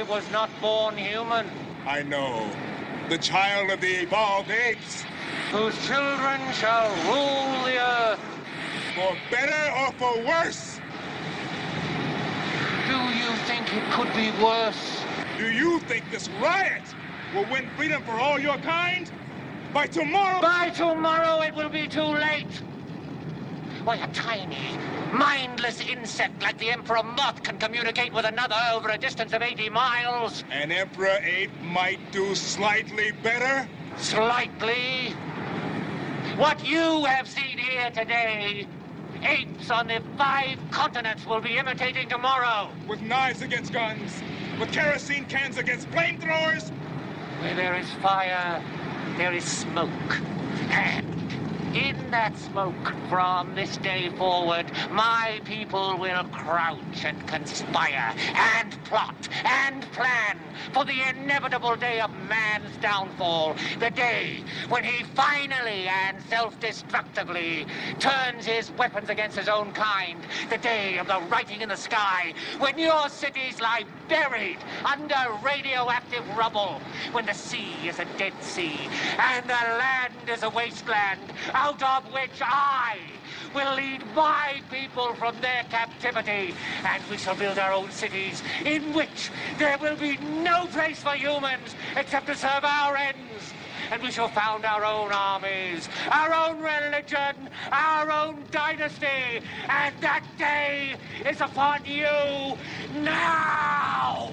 I was not born human. I know. The child of the evolved apes. Whose children shall rule the earth. For better or for worse? Do you think it could be worse? Do you think this riot will win freedom for all your kind? By tomorrow? By tomorrow it will be too late. Why, a tiny, mindless insect like the Emperor Moth can communicate with another over a distance of 80 miles. An Emperor ape might do slightly better? Slightly. What you have seen here today, apes on the five continents will be imitating tomorrow. With knives against guns, with kerosene cans against flamethrowers. Where there is fire, there is smoke. And in that smoke, from this day forward, my people will crouch and conspire and plot and plan for the inevitable day of man's downfall. The day when he finally and self-destructively turns his weapons against his own kind. The day of the writing in the sky, when your cities lie buried under radioactive rubble, when the sea is a dead sea and the land is a wasteland out of which I will lead my people from their captivity, and we shall build our own cities in which there will be no place for humans except to serve our ends. And we shall found our own armies, our own religion, our own dynasty, and that day is upon you now!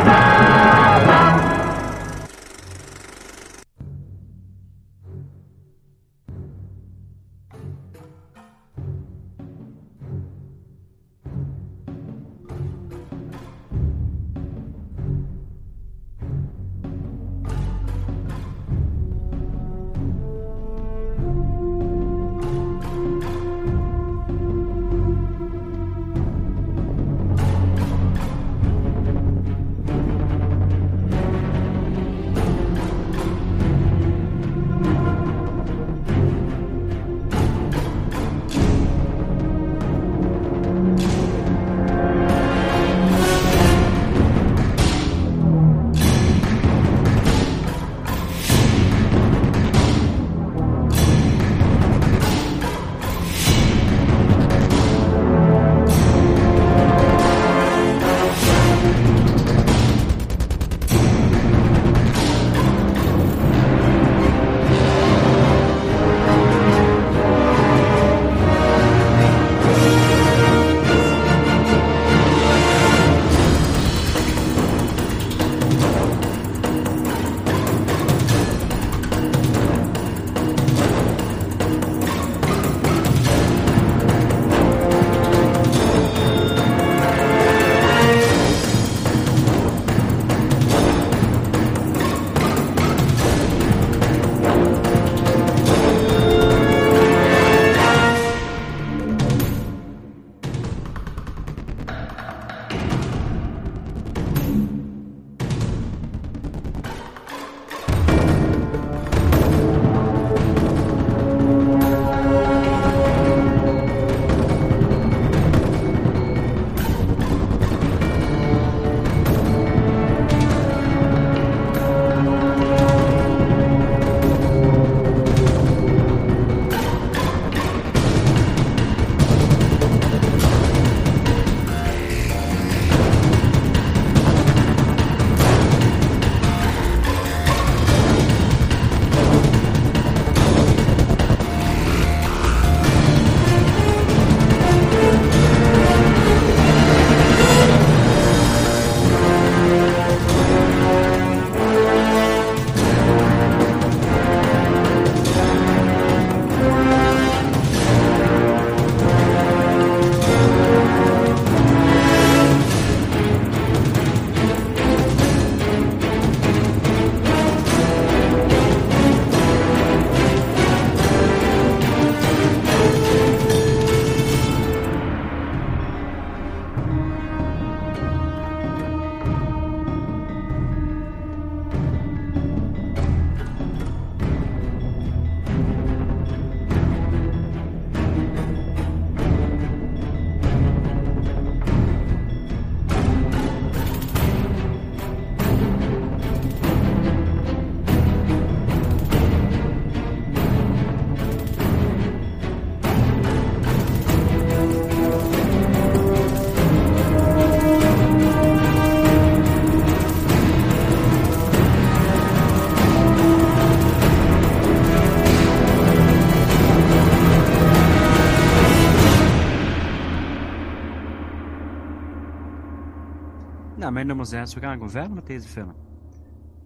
Mijn nummer 6. We gaan gewoon verder met deze film.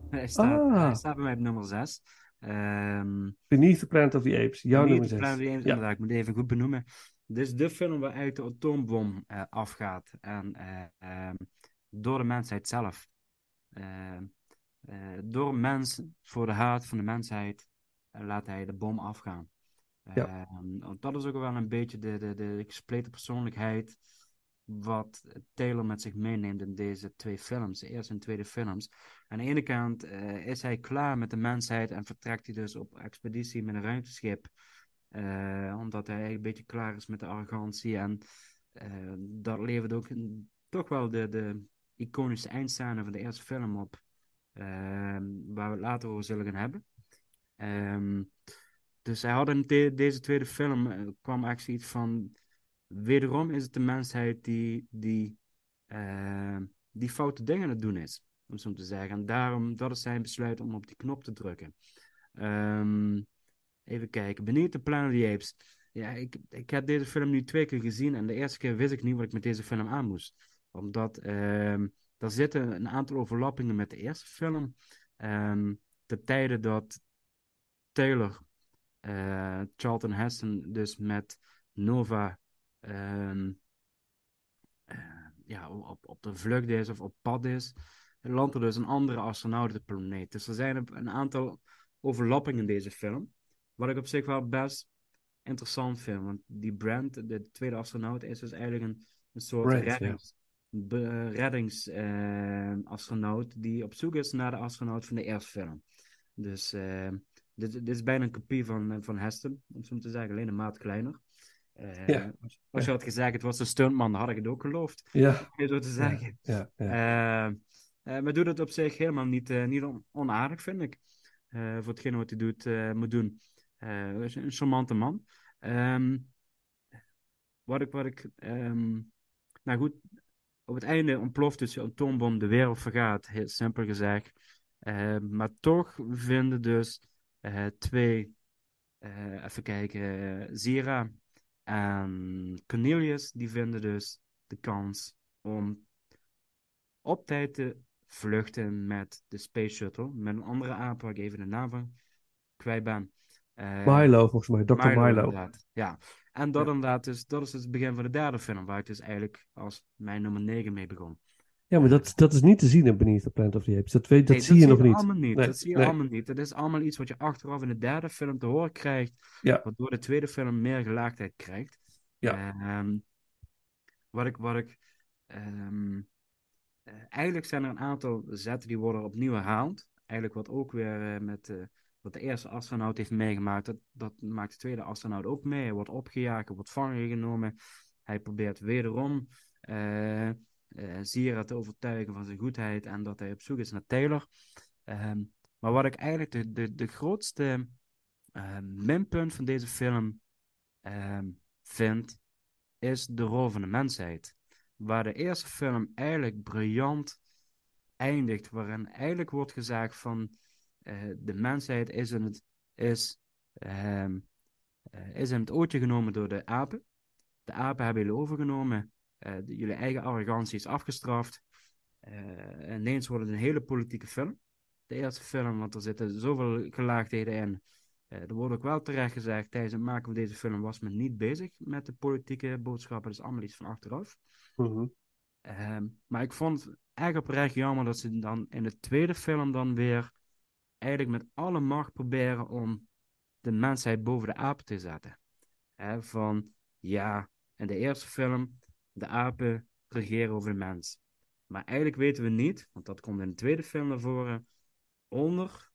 Hij staat, Ah. hij staat bij mij op nummer 6. Ehm Beneath the Planet of the Apes. Jouw Niet nummer de 6. Planet of the Apes, Ja. inderdaad. Ik moet even goed benoemen. Dit is de film waaruit de atoombom eh, afgaat. En eh, ehm, door de mensheid zelf. Eh, door mens, voor de haat van de mensheid, eh, laat hij de bom afgaan. Ja. Ehm, want dat is ook wel een beetje de, de, de gespleten persoonlijkheid wat Taylor met zich meeneemt in deze twee films, de eerste en tweede films. Aan de ene kant eh, is hij klaar met de mensheid en vertrekt hij dus op expeditie met een ruimteschip. Eh, omdat hij een beetje klaar is met de arrogantie. En eh, dat levert ook toch wel de, de iconische eindscène van de eerste film op. waar we het later over zullen gaan hebben. Ehm, dus hij had in de- deze tweede film kwam eigenlijk iets van. Wederom is het de mensheid die, die, eh, die foute dingen aan het doen is, om zo te zeggen. En daarom, dat is zijn besluit om op die knop te drukken. Ehm, even kijken, Beneath the Planet of the Apes. Ja, ik, ik heb deze film nu twee keer gezien en de eerste keer wist ik niet wat ik met deze film aan moest. Omdat ehm er zitten een aantal overlappingen met de eerste film. Ehm ten tijde dat Taylor, eh, Charlton Heston, dus met Nova ehm, eh, ja, op, op de vlucht is of op pad is, landt er dus een andere astronaut op de planeet. Dus er zijn een- aantal overlappingen in deze film. Wat ik op zich wel best interessant vind. Want die Brand, de tweede astronaut, is dus eigenlijk een, een soort reddings, be- reddings eh, astronaut die op zoek is naar de astronaut van de eerste film. Dus eh, dit, dit is bijna een kopie van, eh, van Heston, om zo te zeggen, alleen een maat kleiner. Eh, Ja. Als, als je had gezegd het was een stuntman, dan had ik het ook geloofd, Ja, zo te zeggen. ja, ja. Eh, eh, maar doet het op zich helemaal niet, niet on- onaardig, vind ik. Voor hetgene wat hij doet, moet doen. Is een charmante man. Ehm, wat ik, wat ik ehm, nou goed, op het einde ontploft dus de atoombom, de wereld vergaat, heel simpel gezegd. Eh, maar toch vinden dus twee, even kijken, Zira en Cornelius, die vinden dus de kans om op tijd te vluchten met de Space Shuttle. Met een andere aap, waar ik even de naam van kwijt ben. Eh, Milo, volgens mij. Dr. Milo. Ja, en dat Ja. inderdaad, dus, dat is dus het begin van de derde film, waar ik dus eigenlijk als mijn nummer 9 mee begon. Ja, maar dat, dat is niet te zien in Beneath the Planet of the Apes. Dat, weet, dat Nee, zie je nog niet. allemaal niet. Nee, dat zie je nee. allemaal niet. Dat is allemaal iets wat je achteraf in de derde film te horen krijgt, Ja. waardoor de tweede film meer gelaagdheid krijgt. Ja. Ehm, wat ik, wat ik ehm, eh, eigenlijk zijn er een aantal zetten die worden opnieuw herhaald. Eigenlijk wat ook weer eh, met eh, wat de eerste astronaut heeft meegemaakt, dat, dat maakt de tweede astronaut ook mee. Hij wordt opgejaagd, wordt vangen genomen. Hij probeert wederom eh eh, Zira te overtuigen van zijn goedheid en dat hij op zoek is naar Taylor. Ehm, maar wat ik eigenlijk de, de, de grootste eh, minpunt van deze film ehm, vind, is de rol van de mensheid. Waar de eerste film eigenlijk briljant eindigt, waarin eigenlijk wordt gezegd van eh, de mensheid is in het, is, ehm, eh, is in het ootje genomen door de apen. De apen hebben jullie overgenomen. Eh, de- jullie eigen arrogantie is afgestraft. Eh, ineens wordt het een hele politieke film. De eerste film, want er zitten zoveel gelaagdheden in. Eh, er wordt ook wel terecht gezegd, tijdens het maken van deze film was men niet bezig met de politieke boodschappen. Dat is allemaal iets van achteraf. Mhm. Ehm, maar ik vond het echt oprecht jammer dat ze dan in de tweede film dan weer eigenlijk met alle macht proberen om de mensheid boven de apen te zetten. Van ja, in de eerste film, de apen regeren over de mens. Maar eigenlijk weten we niet, want dat komt in de tweede film naar voren, onder,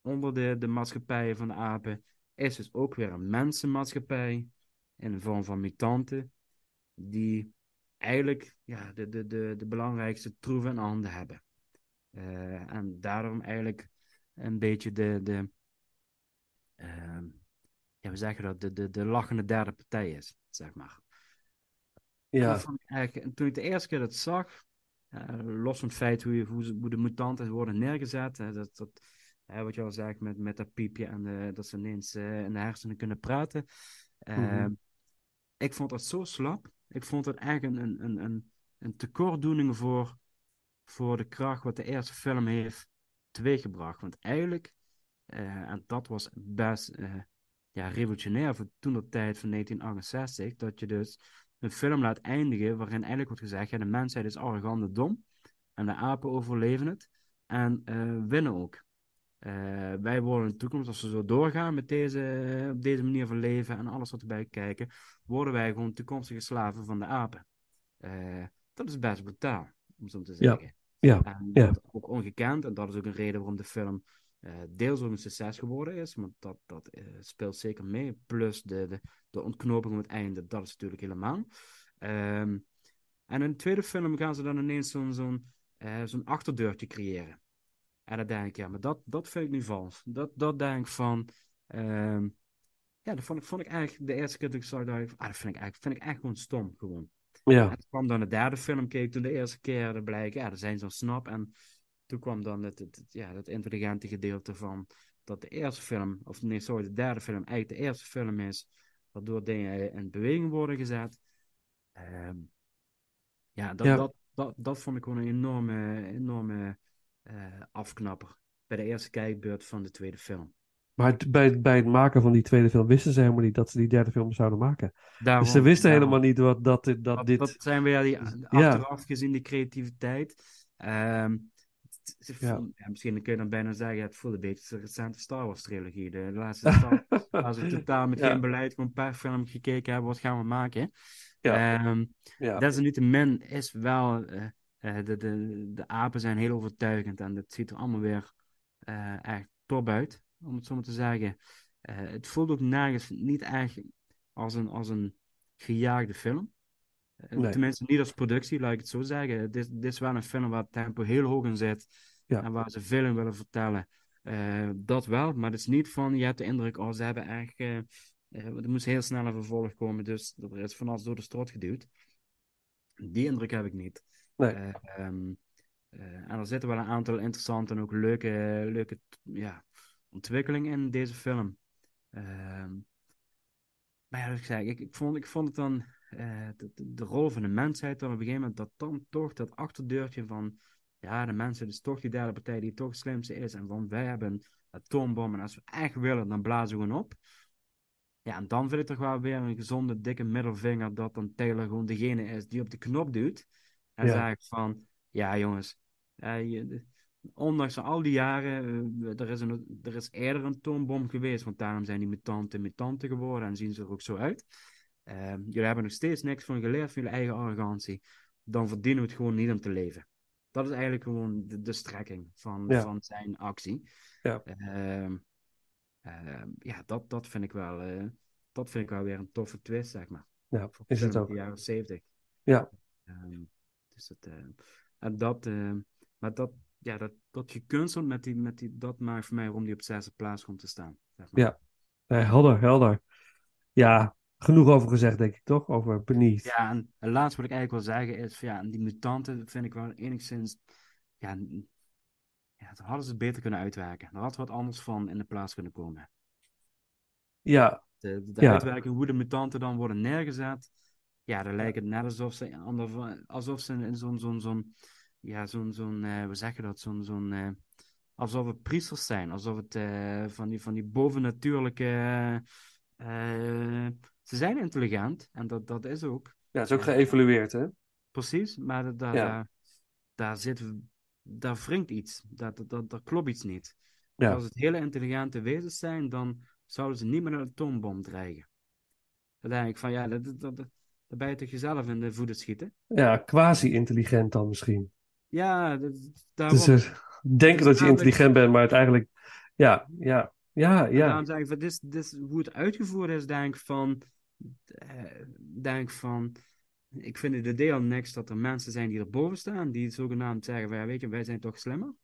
onder de, de maatschappijen van de apen is dus ook weer een mensenmaatschappij in de vorm van mutanten, die eigenlijk ja, de, de, de, de belangrijkste troeven in handen hebben. Eh, en daarom eigenlijk een beetje de, de ehm, ja, we zeggen dat, de, de, de lachende derde partij is, zeg maar. Ja, Dat vond ik eigenlijk- en toen ik de eerste keer dat zag, eh, los van het feit hoe, je, hoe, de mutanten worden neergezet, hè, dat, dat, hè, wat je al zegt met, met dat piepje en de, dat ze ineens eh, in de hersenen kunnen praten. Eh, Mhm. Ik vond dat zo slap. Ik vond het eigenlijk een, een, een, een, een tekortdoening voor, voor de kracht wat de eerste film heeft teweeggebracht. Want eigenlijk, en dat was best ja, revolutionair voor toen de tijd van 1968, dat je dus een film laat eindigen waarin eigenlijk wordt gezegd, ja, de mensheid is arrogant en dom en de apen overleven het en eh, winnen ook. Eh, wij worden in de toekomst, als we zo doorgaan met deze, op deze manier van leven en alles wat erbij kijken, worden wij gewoon toekomstige slaven van de apen. Eh, dat is best brutaal, om zo te Ja. zeggen. Ja, En ja. dat is ook ongekend, en dat is ook een reden waarom de film deels ook een succes geworden is, want dat, dat eh, speelt zeker mee. Plus de, de, de ontknoping op het einde, dat is natuurlijk helemaal. Ehm, en in de tweede film gaan ze dan ineens zo'n zo'n eh, zo'n achterdeurtje creëren. En dan denk ik, ja, maar dat, dat vind ik nu vals. Dat, dat denk ik van. ehm, ja, dat vond ik, vond ik eigenlijk de eerste keer dat ik zag, dacht ik, ah, dat vind ik eigenlijk, vind ik echt gewoon stom. Gewoon. Ja, En toen kwam dan de derde film, keek toen de eerste keer, dan bleek, ja, er zijn zo'n snap. En toen kwam dan het, het, het- ja, het intelligente gedeelte van dat de eerste film, of nee, sorry, de derde film eigenlijk de eerste film is, waardoor dingen in beweging worden gezet. Ehm, ja, dat, Ja. Dat, dat, dat vond ik gewoon een enorme, enorme eh, afknapper bij de eerste kijkbeurt van de tweede film. maar bij, bij het maken van die tweede film wisten ze helemaal niet dat ze die derde film zouden maken. Daarom, Dus ze wisten daarom. helemaal niet wat, dat, dit- dat Dat, dit... dat zijn weer die Ja. achteraf gezien die creativiteit. Ehm, het- Ja. misschien kun je dan bijna zeggen, het voelt een beetje de recente Star Wars trilogie. De laatste Star Als we totaal met geen beleid gewoon per film gekeken hebben, wat gaan we maken? Ja. Ehm, ja. Desalniettemin is wel, eh, eh, de, de, de apen zijn heel overtuigend en het ziet er allemaal weer eh, echt top uit, om het zo maar te zeggen. Het voelt ook nergens niet echt als een, als een gejaagde film. Nee. Tenminste, niet als productie, laat ik het zo zeggen. Dit, dit is wel een film waar het tempo heel hoog in zit Ja. en waar ze veel in willen vertellen. Eh, dat wel, maar het is niet van, je hebt de indruk, oh, ze hebben echt, eh, eh, er moest heel snel een vervolg komen, dus er is van alles door de strot geduwd. Die indruk heb ik niet. Nee. Eh, ehm, eh, en er zitten wel een aantal interessante en ook leuke, leuke ja, ontwikkelingen in deze film. Ehm, maar ja, ik zei, ik, ik, vond, ik vond het dan, eh, de, rol van de mensheid dan op een gegeven moment, dat dan toch dat achterdeurtje van, ja, de mensheid is toch die derde partij die toch het slimste is. En van, wij hebben een atoombom en als we echt willen, dan blazen we gewoon op. Ja, en dan vind ik toch wel weer een gezonde, dikke middelvinger dat dan Taylor gewoon degene is die op de knop duwt. En Ja. zeg ik van, ja jongens, eh, je- ondanks al die jaren, eh, er, is een, er is eerder een atoombom geweest, want daarom zijn die mutanten mutanten geworden en zien ze er ook zo uit. Eh, jullie hebben nog steeds niks van geleerd van jullie eigen arrogantie. Dan verdienen we het gewoon niet om te leven. Dat is eigenlijk gewoon de, de strekking van, Ja. van zijn actie. Ja. Ehm, ehm, ja, dat, dat vind ik wel, eh, dat vind ik wel weer een toffe twist, zeg maar. Ja, Voor is het ook. De jaren 70. Ja. Ehm, dus het, eh, en dat, eh, maar dat, ja, dat, dat gekunsteld met die, met die, dat maakt voor mij waarom die op zesde plaats komt te staan. Zeg maar. Ja. Nee, helder, helder. Ja, genoeg over gezegd, denk ik, toch? Over Beneath. Ja, en het laatste wat ik eigenlijk wil zeggen is, ja, die mutanten vind ik wel enigszins, ja, ja, dan hadden ze het beter kunnen uitwerken. Er had wat anders van in de plaats kunnen komen. Ja, De, de Ja. uitwerking, hoe de mutanten dan worden neergezet, ja, dan lijkt het net alsof ze, ander, alsof ze in zo'n, zo'n, zo'n, ja, zo'n, zo'n, eh, hoe zeg je dat, zo'n, zo'n, eh, alsof het priesters zijn, alsof het eh, van, die, van die bovennatuurlijke, eh, ze zijn intelligent, en dat, dat is ook, ja, het is ook geëvalueerd, hè? Precies, maar da- daar, Ja. daar, daar zit, daar wringt iets. Daar, daar, daar klopt iets niet. Ja. Als het hele intelligente wezens zijn, dan zouden ze niet met een atoombom dreigen. Dan denk ik van, ja, dat, dat, dat, ben je toch jezelf in de voeten schieten. Ja, quasi-intelligent dan misschien. Ja, dat, daarom, Dus eh, denken dat je intelligent bent, maar uiteindelijk... Ja, ja, ja, En ja. daarom zeg ik van, dit, is- dit hoe het uitgevoerd is, denk ik van, eh, denk van, ik vind het de deel niks dat er mensen zijn die erboven staan, die zogenaamd zeggen ja, weet je, wij zijn toch slimmer.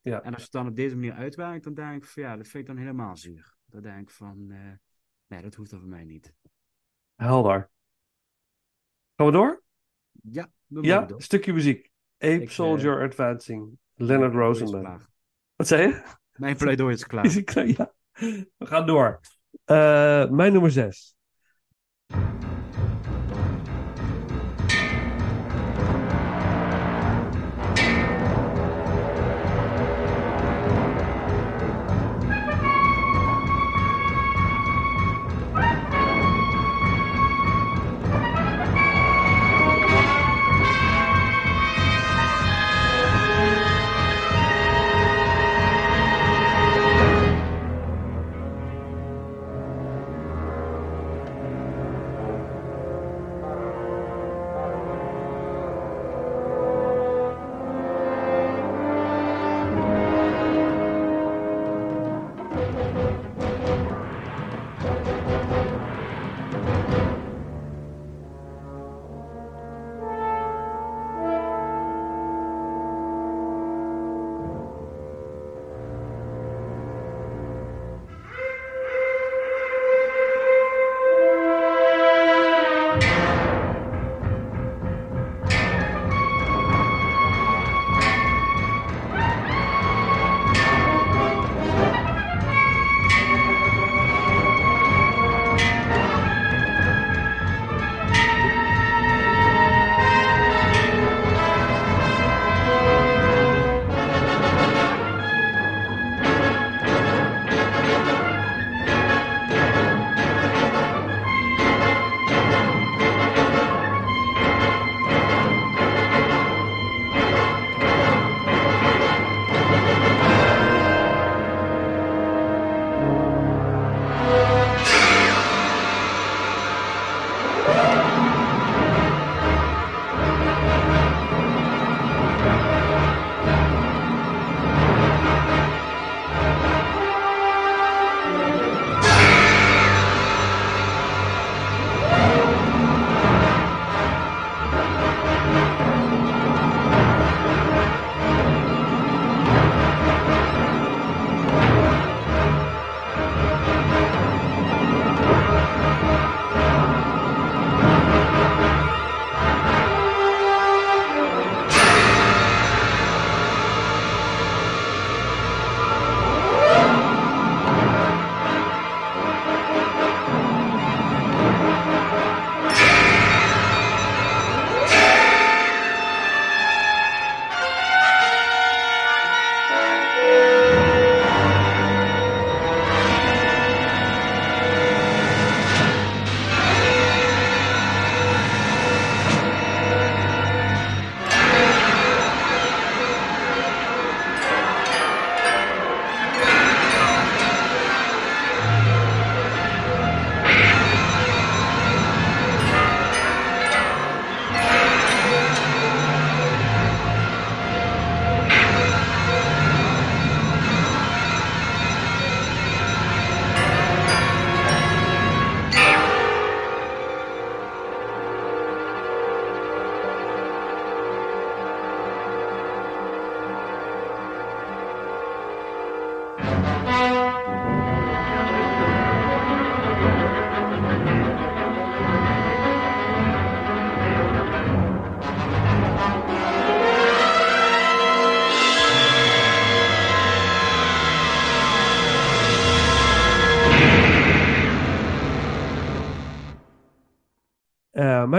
Ja. En als je het dan op deze manier uitwerkt, dan denk ik van, ja, dat vind ik dan helemaal zuur. Dan denk ik van, eh, nee, dat hoeft er voor mij niet. Helder. Gaan we door? Ja, we Ja, door. stukje muziek. Ape Ik, eh, Soldier Advancing. Leonard Rosenman. Wat zei je? Mijn pleidooi is klaar. Is klaar? Ja. We gaan door. Eh, mijn nummer 6.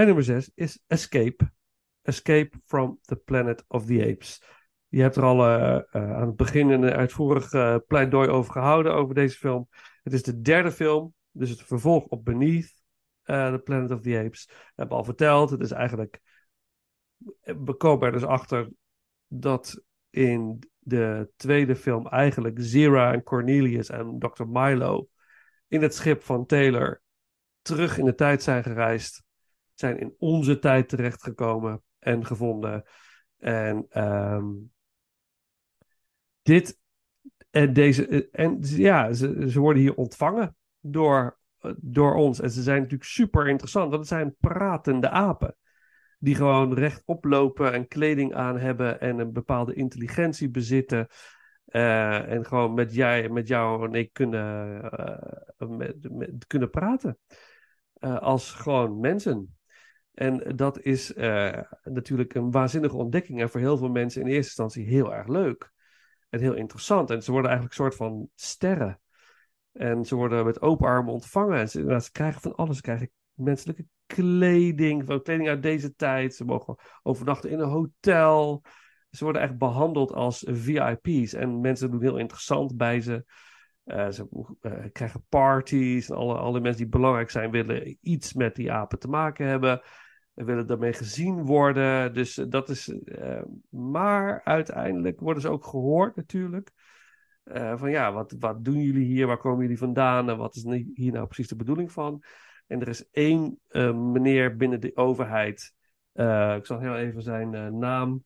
Mijn nummer 6 is Escape. Escape from the Planet of the Apes. Je hebt er al eh, eh, aan het begin een uitvoerig uh, pleidooi over gehouden over deze film. Het is de derde film, dus het vervolg op Beneath the Planet of the Apes. We hebben al verteld, het is eigenlijk... We komen er dus achter dat in de tweede film eigenlijk Zira en Cornelius en Dr. Milo in het schip van Taylor terug in de tijd zijn gereisd. Zijn in onze tijd terechtgekomen en gevonden. En um, dit en deze. En ja, ze, ze worden hier ontvangen door, door ons. En ze zijn natuurlijk super interessant, want het zijn pratende apen. Die gewoon rechtop lopen en kleding aan hebben en een bepaalde intelligentie bezitten. Uh, en gewoon met, jij, met jou en ik kunnen, kunnen praten. Als gewoon mensen. En dat is natuurlijk een waanzinnige ontdekking. En voor heel veel mensen in eerste instantie heel erg leuk. En heel interessant. En ze worden eigenlijk een soort van sterren. En ze worden met open armen ontvangen. En ze, krijgen van alles. Ze krijgen menselijke kleding, van kleding uit deze tijd. Ze mogen overnachten in een hotel. Ze worden echt behandeld als VIP's. En mensen doen heel interessant bij ze. Uh, ze uh, krijgen parties. En alle, alle mensen die belangrijk zijn willen iets met die apen te maken hebben. En willen daarmee gezien worden. Dus uh, dat is. maar uiteindelijk worden ze ook gehoord natuurlijk. van ja, wat, wat doen jullie hier? Waar komen jullie vandaan? En wat is hier nou precies de bedoeling van? En er is één meneer binnen de overheid. ik zal heel even zijn naam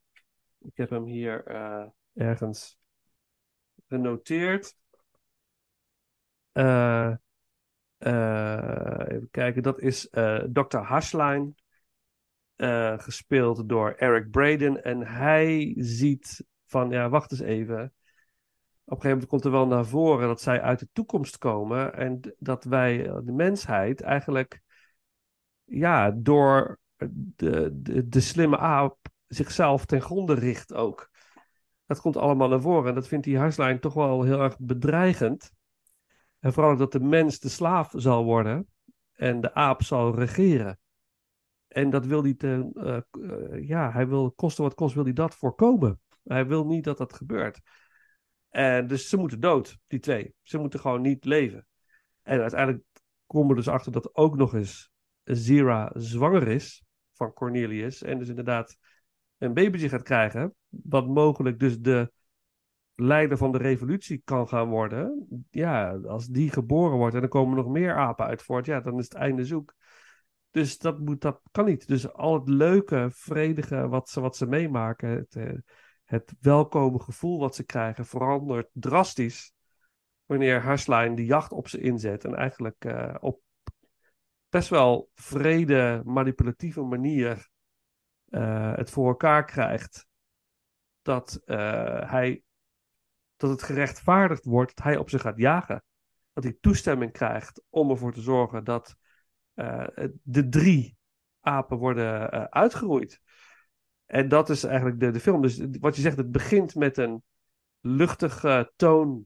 ik heb hem hier ergens genoteerd. Even kijken, dat is Dr. Hashline, gespeeld door Eric Braden. En hij ziet van, ja, wacht eens even. Op een gegeven moment komt er wel naar voren dat zij uit de toekomst komen en dat wij, de mensheid, eigenlijk, ja, door de, de, slimme aap zichzelf ten gronde richt ook. Dat komt allemaal naar voren. En dat vindt die huislijn toch wel heel erg bedreigend. En vooral dat de mens de slaaf zal worden en de aap zal regeren. En dat wil hij, te, uh, ja, hij wil kosten wat kost, wil hij dat voorkomen. Hij wil niet dat dat gebeurt. En dus ze moeten dood, die twee. Ze moeten gewoon niet leven. En uiteindelijk komen we dus achter dat ook nog eens Zira zwanger is van Cornelius. En dus inderdaad een babytje gaat krijgen, wat mogelijk dus de leider van de revolutie kan gaan worden. Ja, als die geboren wordt en er komen nog meer apen uit voort, ja, dan is het einde zoek. Dus dat, moet, dat kan niet. Dus al het leuke, vredige wat ze, wat ze meemaken, het, eh, het welkome gevoel wat ze krijgen, verandert drastisch wanneer Harsline de jacht op ze inzet. En eigenlijk uh, op best wel vrede, manipulatieve manier uh, het voor elkaar krijgt dat, hij, dat het gerechtvaardigd wordt dat hij op zich gaat jagen. Dat hij toestemming krijgt om ervoor te zorgen dat uh, de drie apen worden uitgeroeid. En dat is eigenlijk de, de film. Dus wat je zegt, het begint met een luchtige toon.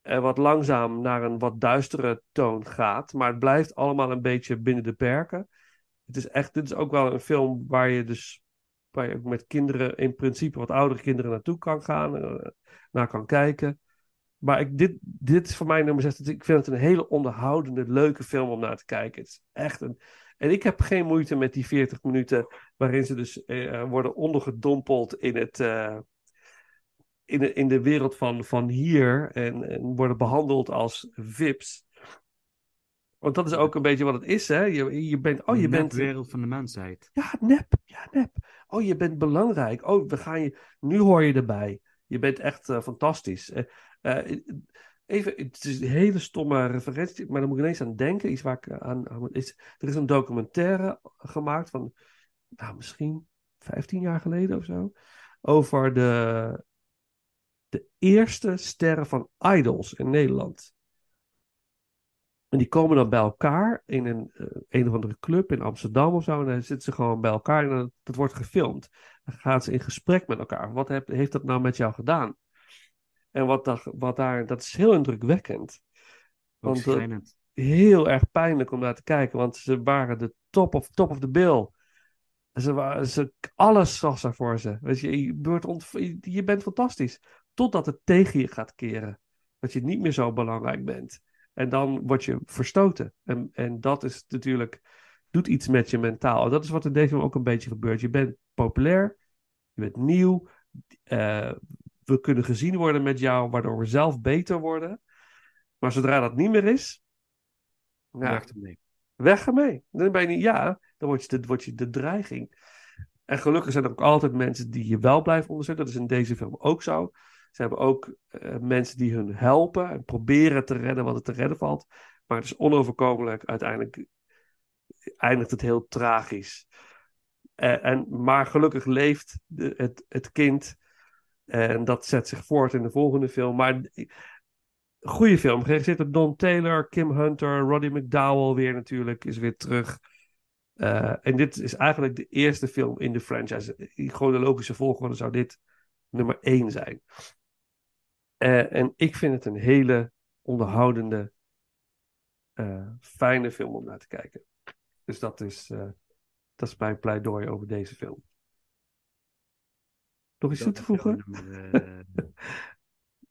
En wat langzaam naar een wat duistere toon gaat. Maar het blijft allemaal een beetje binnen de perken het is echt, dit is ook wel een film waar je dus waar je met kinderen, in principe wat oudere kinderen naartoe kan gaan, uh, naar kan kijken. Maar ik, dit, dit is voor mij nummer 6. Ik vind het een hele onderhoudende, leuke film om naar te kijken. Het is echt een. En ik heb geen moeite met die 40 minuten waarin ze dus uh, worden ondergedompeld in het. Uh, in, de, in de wereld van, van hier en, en worden behandeld als VIPs. Want dat is ook een beetje wat het is, hè? Je, je bent, oh, je bent. De wereld van de mensheid. Ja, nep. Ja, nep. Oh, je bent belangrijk. Oh, we gaan je. Nu hoor je erbij. Je bent echt uh, fantastisch. Uh, even, het is een hele stomme referentie, maar dan moet ik ineens aan denken. Iets waar ik aan. aan is, er is een documentaire gemaakt van. Nou, misschien 15 jaar geleden of zo. Over de. De eerste sterren van Idols in Nederland. En die komen dan bij elkaar in een, uh, een of andere club in Amsterdam of zo. En dan zitten ze gewoon bij elkaar en dat wordt gefilmd. Dan gaan ze in gesprek met elkaar. Wat heeft dat nou met jou gedaan? En wat, dat, wat daar, dat is heel indrukwekkend. Want, uh, heel erg pijnlijk om naar te kijken, want ze waren de top of, top of the bill. Ze waren, ze, alles was er voor ze. Weet je, je, je bent fantastisch. Totdat het tegen je gaat keren. Dat je niet meer zo belangrijk bent. En dan word je verstoten. En, en dat is natuurlijk, doet iets met je mentaal. En dat is wat in deze ook een beetje gebeurt. Je bent populair, je bent nieuw. eh, we kunnen gezien worden met jou, waardoor we zelf beter worden. Maar zodra dat niet meer is, ja, Weg ermee. weg ermee. Dan ben je niet, ja, dan word je, de, word je de dreiging. En gelukkig zijn er ook altijd mensen die je wel blijven ondersteunen. Dat is in deze film ook zo. Ze hebben ook eh, mensen die hun helpen en proberen te redden wat er te redden valt. Maar het is onoverkomelijk. Uiteindelijk eindigt het heel tragisch. Eh, en, maar gelukkig leeft de, het, het kind. En dat zet zich voort in de volgende film. Maar goede film. Geregisseerd door Don Taylor, Kim Hunter, Roddy McDowell weer natuurlijk is weer terug. Eh, en dit is eigenlijk de eerste film in de franchise. In chronologische volgorde zou dit nummer één zijn. Eh, en ik vind het een hele onderhoudende, eh, fijne film om naar te kijken. Dus dat is, dat is mijn pleidooi over deze film. Nog iets toe te voegen? Nummer, eh,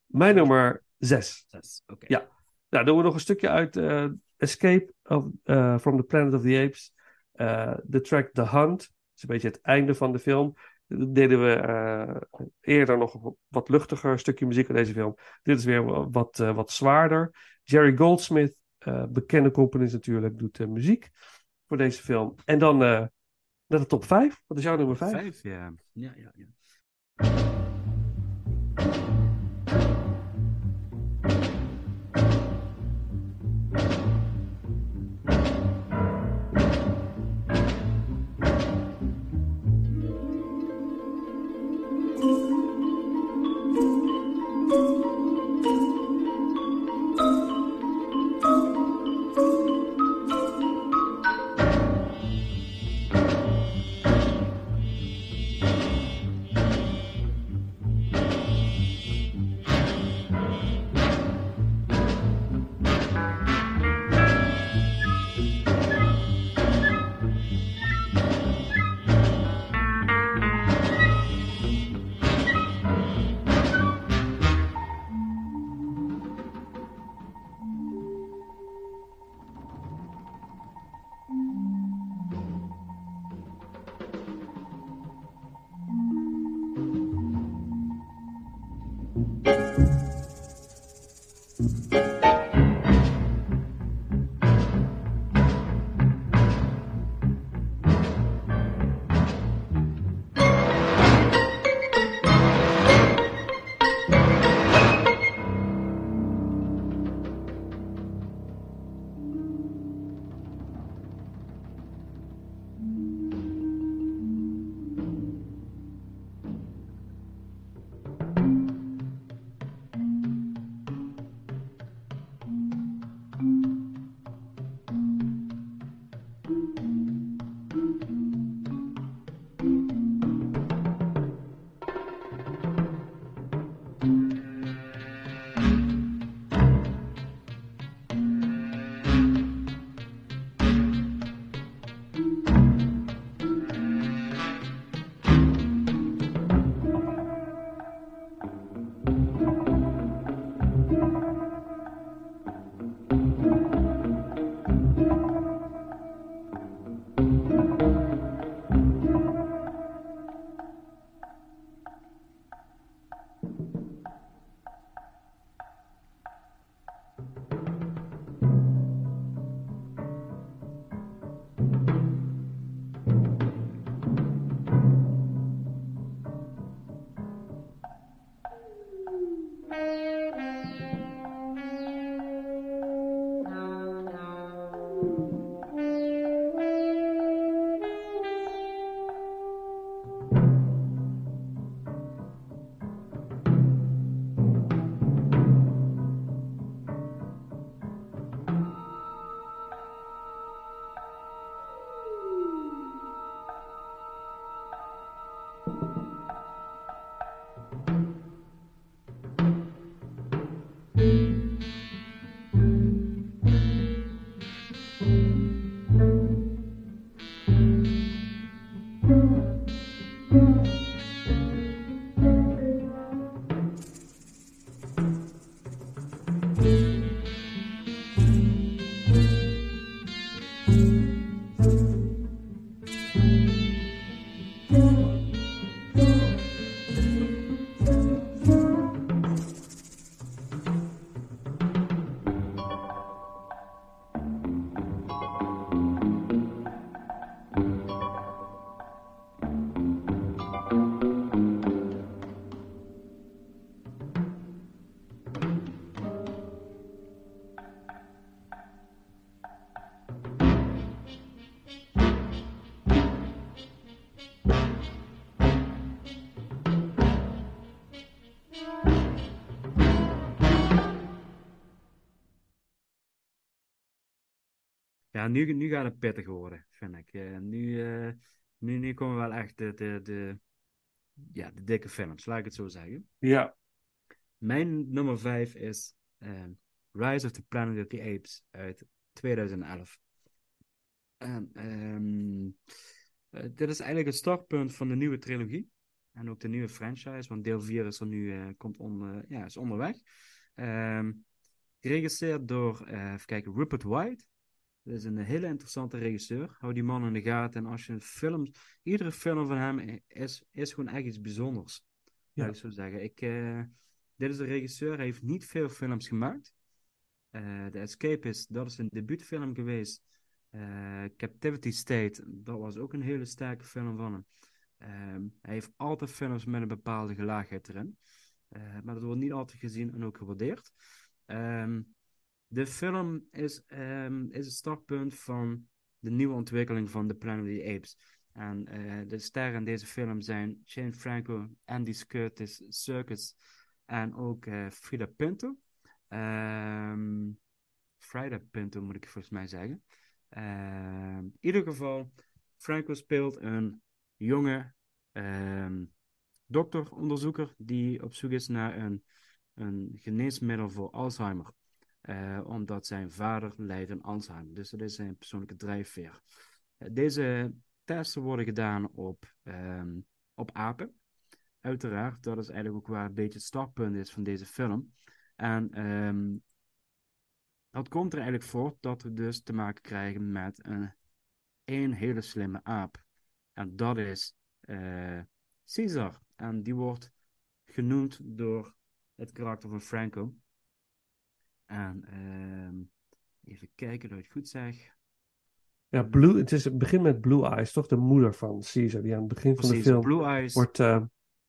Mijn nummer zes. zes. Ja. Nou, doen we nog een stukje uit eh, Escape of, eh, from the Planet of the Apes. De track The Hunt. Dat is een beetje het einde van de film. Deden we eerder nog een wat luchtiger stukje muziek in deze film. Dit is weer wat, wat zwaarder. Jerry Goldsmith, bekende componist natuurlijk, doet de muziek voor deze film. En dan naar de top 5. Wat is jouw nummer 5? Vijf, ja. Ja, ja, ja. thank you Ja, nu, nu gaat het pittig worden, vind ik. Eh, nu, eh, nu, nu komen wel echt de, de, de, ja, de dikke films, laat ik het zo zeggen. Ja. Mijn nummer 5 is ehm, Rise of the Planet of the Apes uit 2011. En ehm, eh, dit is eigenlijk het startpunt van de nieuwe trilogie. En ook de nieuwe franchise, want deel 4 is er nu komt on, ja, is onderweg. Ehm, geregisseerd door, even kijken, Rupert White. Dat is een hele interessante regisseur. Hou die man in de gaten. En als je een film, iedere film van hem is, is gewoon echt iets bijzonders. Ja. Laat ik zo zeggen. Ik, eh, dit is een regisseur, hij heeft niet veel films gemaakt. Eh The Escapist, dat is een debuutfilm geweest. Eh, Captivity State, dat was ook een hele sterke film van hem. Ehm, hij heeft altijd films met een bepaalde gelaagheid erin. Maar dat wordt niet altijd gezien en ook gewaardeerd. Ehm, de film is, ehm, is het startpunt van de nieuwe ontwikkeling van The Planet of the Apes. En eh, de sterren in deze film zijn Jane Franco, Andy Curtis, Circus en ook eh, Frida Pinto. Ehm Frida Pinto moet ik volgens mij zeggen. Ehm, in ieder geval, Franco speelt een jonge dokteronderzoeker die op zoek is naar een, een geneesmiddel voor Alzheimer. Eh, omdat zijn vader lijdt aan Alzheimer. Dus dat is zijn persoonlijke drijfveer. Eh, deze testen worden gedaan op, ehm, op apen. Uiteraard, dat is eigenlijk ook waar een beetje het startpunt is van deze film. En ehm, dat komt er eigenlijk voort dat we dus te maken krijgen met een, een hele slimme aap. En dat is eh, Caesar. En die wordt genoemd door het karakter van Franco. En ehm, even kijken dat ik het goed zeg. Ja, Blue, het, is, het begint met Blue Eyes, toch? De moeder van Caesar, die aan het begin van de film Blue Eyes. wordt eh,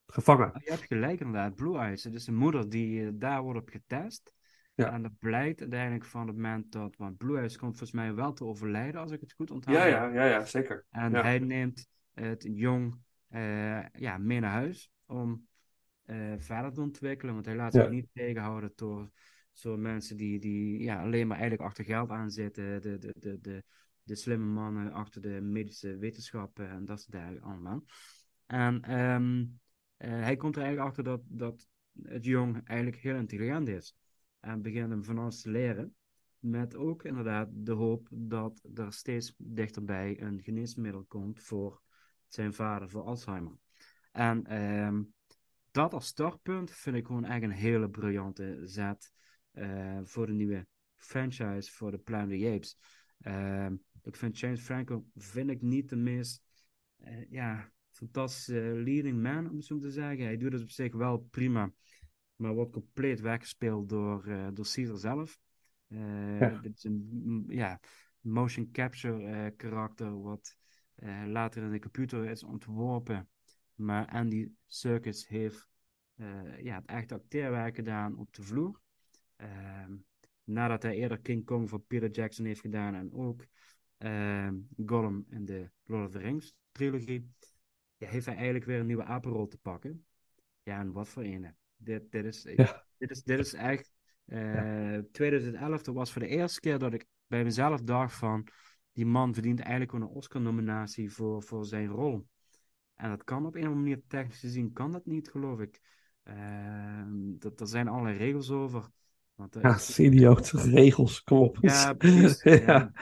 gevangen. Oh, je hebt gelijk inderdaad, Blue Eyes. Het is een moeder die eh, daar wordt op getest. Ja. En dat blijkt uiteindelijk van het moment dat, want Blue Eyes komt volgens mij wel te overlijden, als ik het goed onthoud. Ja, ja, ja, ja, zeker. En Ja. hij neemt het jong eh, ja, mee naar huis om verder te ontwikkelen. Want hij laat Ja. zich niet tegenhouden door zo'n mensen die, die ja, alleen maar eigenlijk achter geld aanzitten. De, de, de, de, de slimme mannen achter de medische wetenschappen en dat soort dingen allemaal. En ehm, eh, hij komt er eigenlijk achter dat, dat het jong eigenlijk heel intelligent is. En begint hem van alles te leren. Met ook inderdaad de hoop dat er steeds dichterbij een geneesmiddel komt voor zijn vader, voor Alzheimer. En ehm, dat als startpunt vind ik gewoon echt een hele briljante zet voor de nieuwe franchise voor de Planet of the Apes. Ehm, ik vind James Franco vind ik niet de meest eh, ja, fantastische leading man, om het zo te zeggen. Hij doet het op zich wel prima, maar wordt compleet weggespeeld door, eh, door Caesar zelf. Eh, Ja. Dit is een mm, ja, motion capture eh, karakter wat eh, later in de computer is ontworpen. Maar Andy Serkis heeft eh, ja, het echte acteerwerk gedaan op de vloer. Ehm, nadat hij eerder King Kong van Peter Jackson heeft gedaan en ook ehm, Gollum in de Lord of the Rings trilogie, ja, heeft hij eigenlijk weer een nieuwe apenrol te pakken. Ja, en wat voor ene. Dit, dit, is, Ja. dit, is, dit is echt... eh 2011, dat was voor de eerste keer dat ik bij mezelf dacht van... Die man verdient eigenlijk gewoon een Oscar-nominatie voor, voor zijn rol. En dat kan op een of andere manier technisch gezien, kan dat niet, geloof ik. Ehm dat, er zijn allerlei regels over. Want, er Ja, is idioot. Regels, kom op. Ja, precies. ja.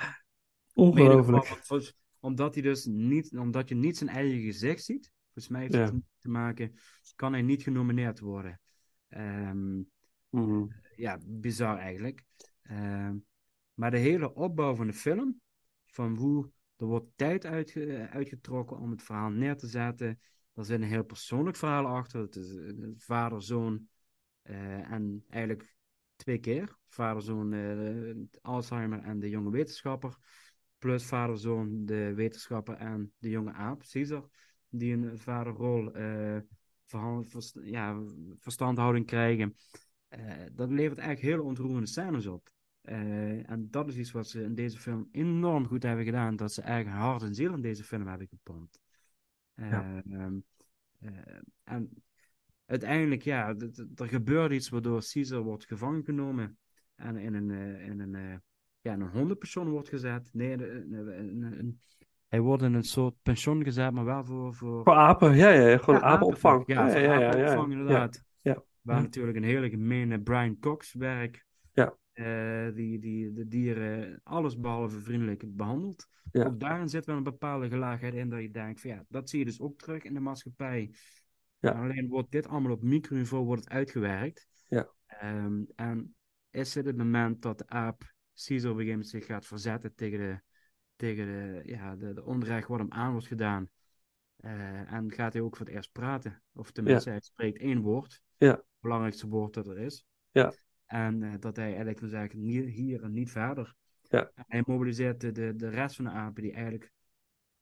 Ongelooflijk. geval, omdat hij dus niet, omdat je niet zijn eigen gezicht ziet, volgens mij heeft Ja. het te maken, kan hij niet genomineerd worden. Ehm, Mhm. ja, bizar eigenlijk. Ehm, maar de hele opbouw van de film, van hoe er wordt tijd uitge- uitgetrokken om het verhaal neer te zetten. Er zit een heel persoonlijk verhaal achter. Het is eh, vader, zoon eh, en eigenlijk twee keer. Vader, zoon, eh, Alzheimer en de jonge wetenschapper. Plus vader, zoon, de wetenschapper en de jonge aap, Caesar. Die een vaderrol, verst- ja, verstandhouding krijgen. Eh, dat levert eigenlijk hele ontroerende scènes op. En dat is iets wat ze in deze film enorm goed hebben gedaan. Dat ze eigenlijk hart en ziel in deze film hebben gepompt. Eh, Ja. ehm, eh, en uiteindelijk, ja, er gebeurt iets waardoor Caesar wordt gevangen genomen. En in een, eh, in een, eh, ja, in een hondenpension wordt gezet. Nee, een- een- een- een- hij wordt in een soort pension gezet, maar wel voor... Voor, Voor apen, ja, ja, gewoon Ja, apenopvang. Ja, voor ja, ja, ja, apenopvang, inderdaad. Ja, Waar ja. natuurlijk een hele gemene Brian Cox werkt. Ja. eh, die, die de dieren alles behalve vriendelijk behandelt. Ook daarin zit wel een bepaalde gelaagheid in dat je denkt van ja, dat zie je dus ook terug in de maatschappij. Ja. Alleen wordt dit allemaal op microniveau wordt het uitgewerkt. Ja. Ehm, en is het het moment dat de aap Caesar op een gegeven moment zich gaat verzetten tegen de, tegen de, ja, de, de onrecht wat hem aan wordt gedaan. Eh, en gaat hij ook voor het eerst praten. Of tenminste, hij spreekt één woord. Ja. Het belangrijkste woord dat er is. Ja. En eh, dat hij eigenlijk wil zeggen, niet hier en niet verder. Ja. En hij mobiliseert de, de, de rest van de apen die eigenlijk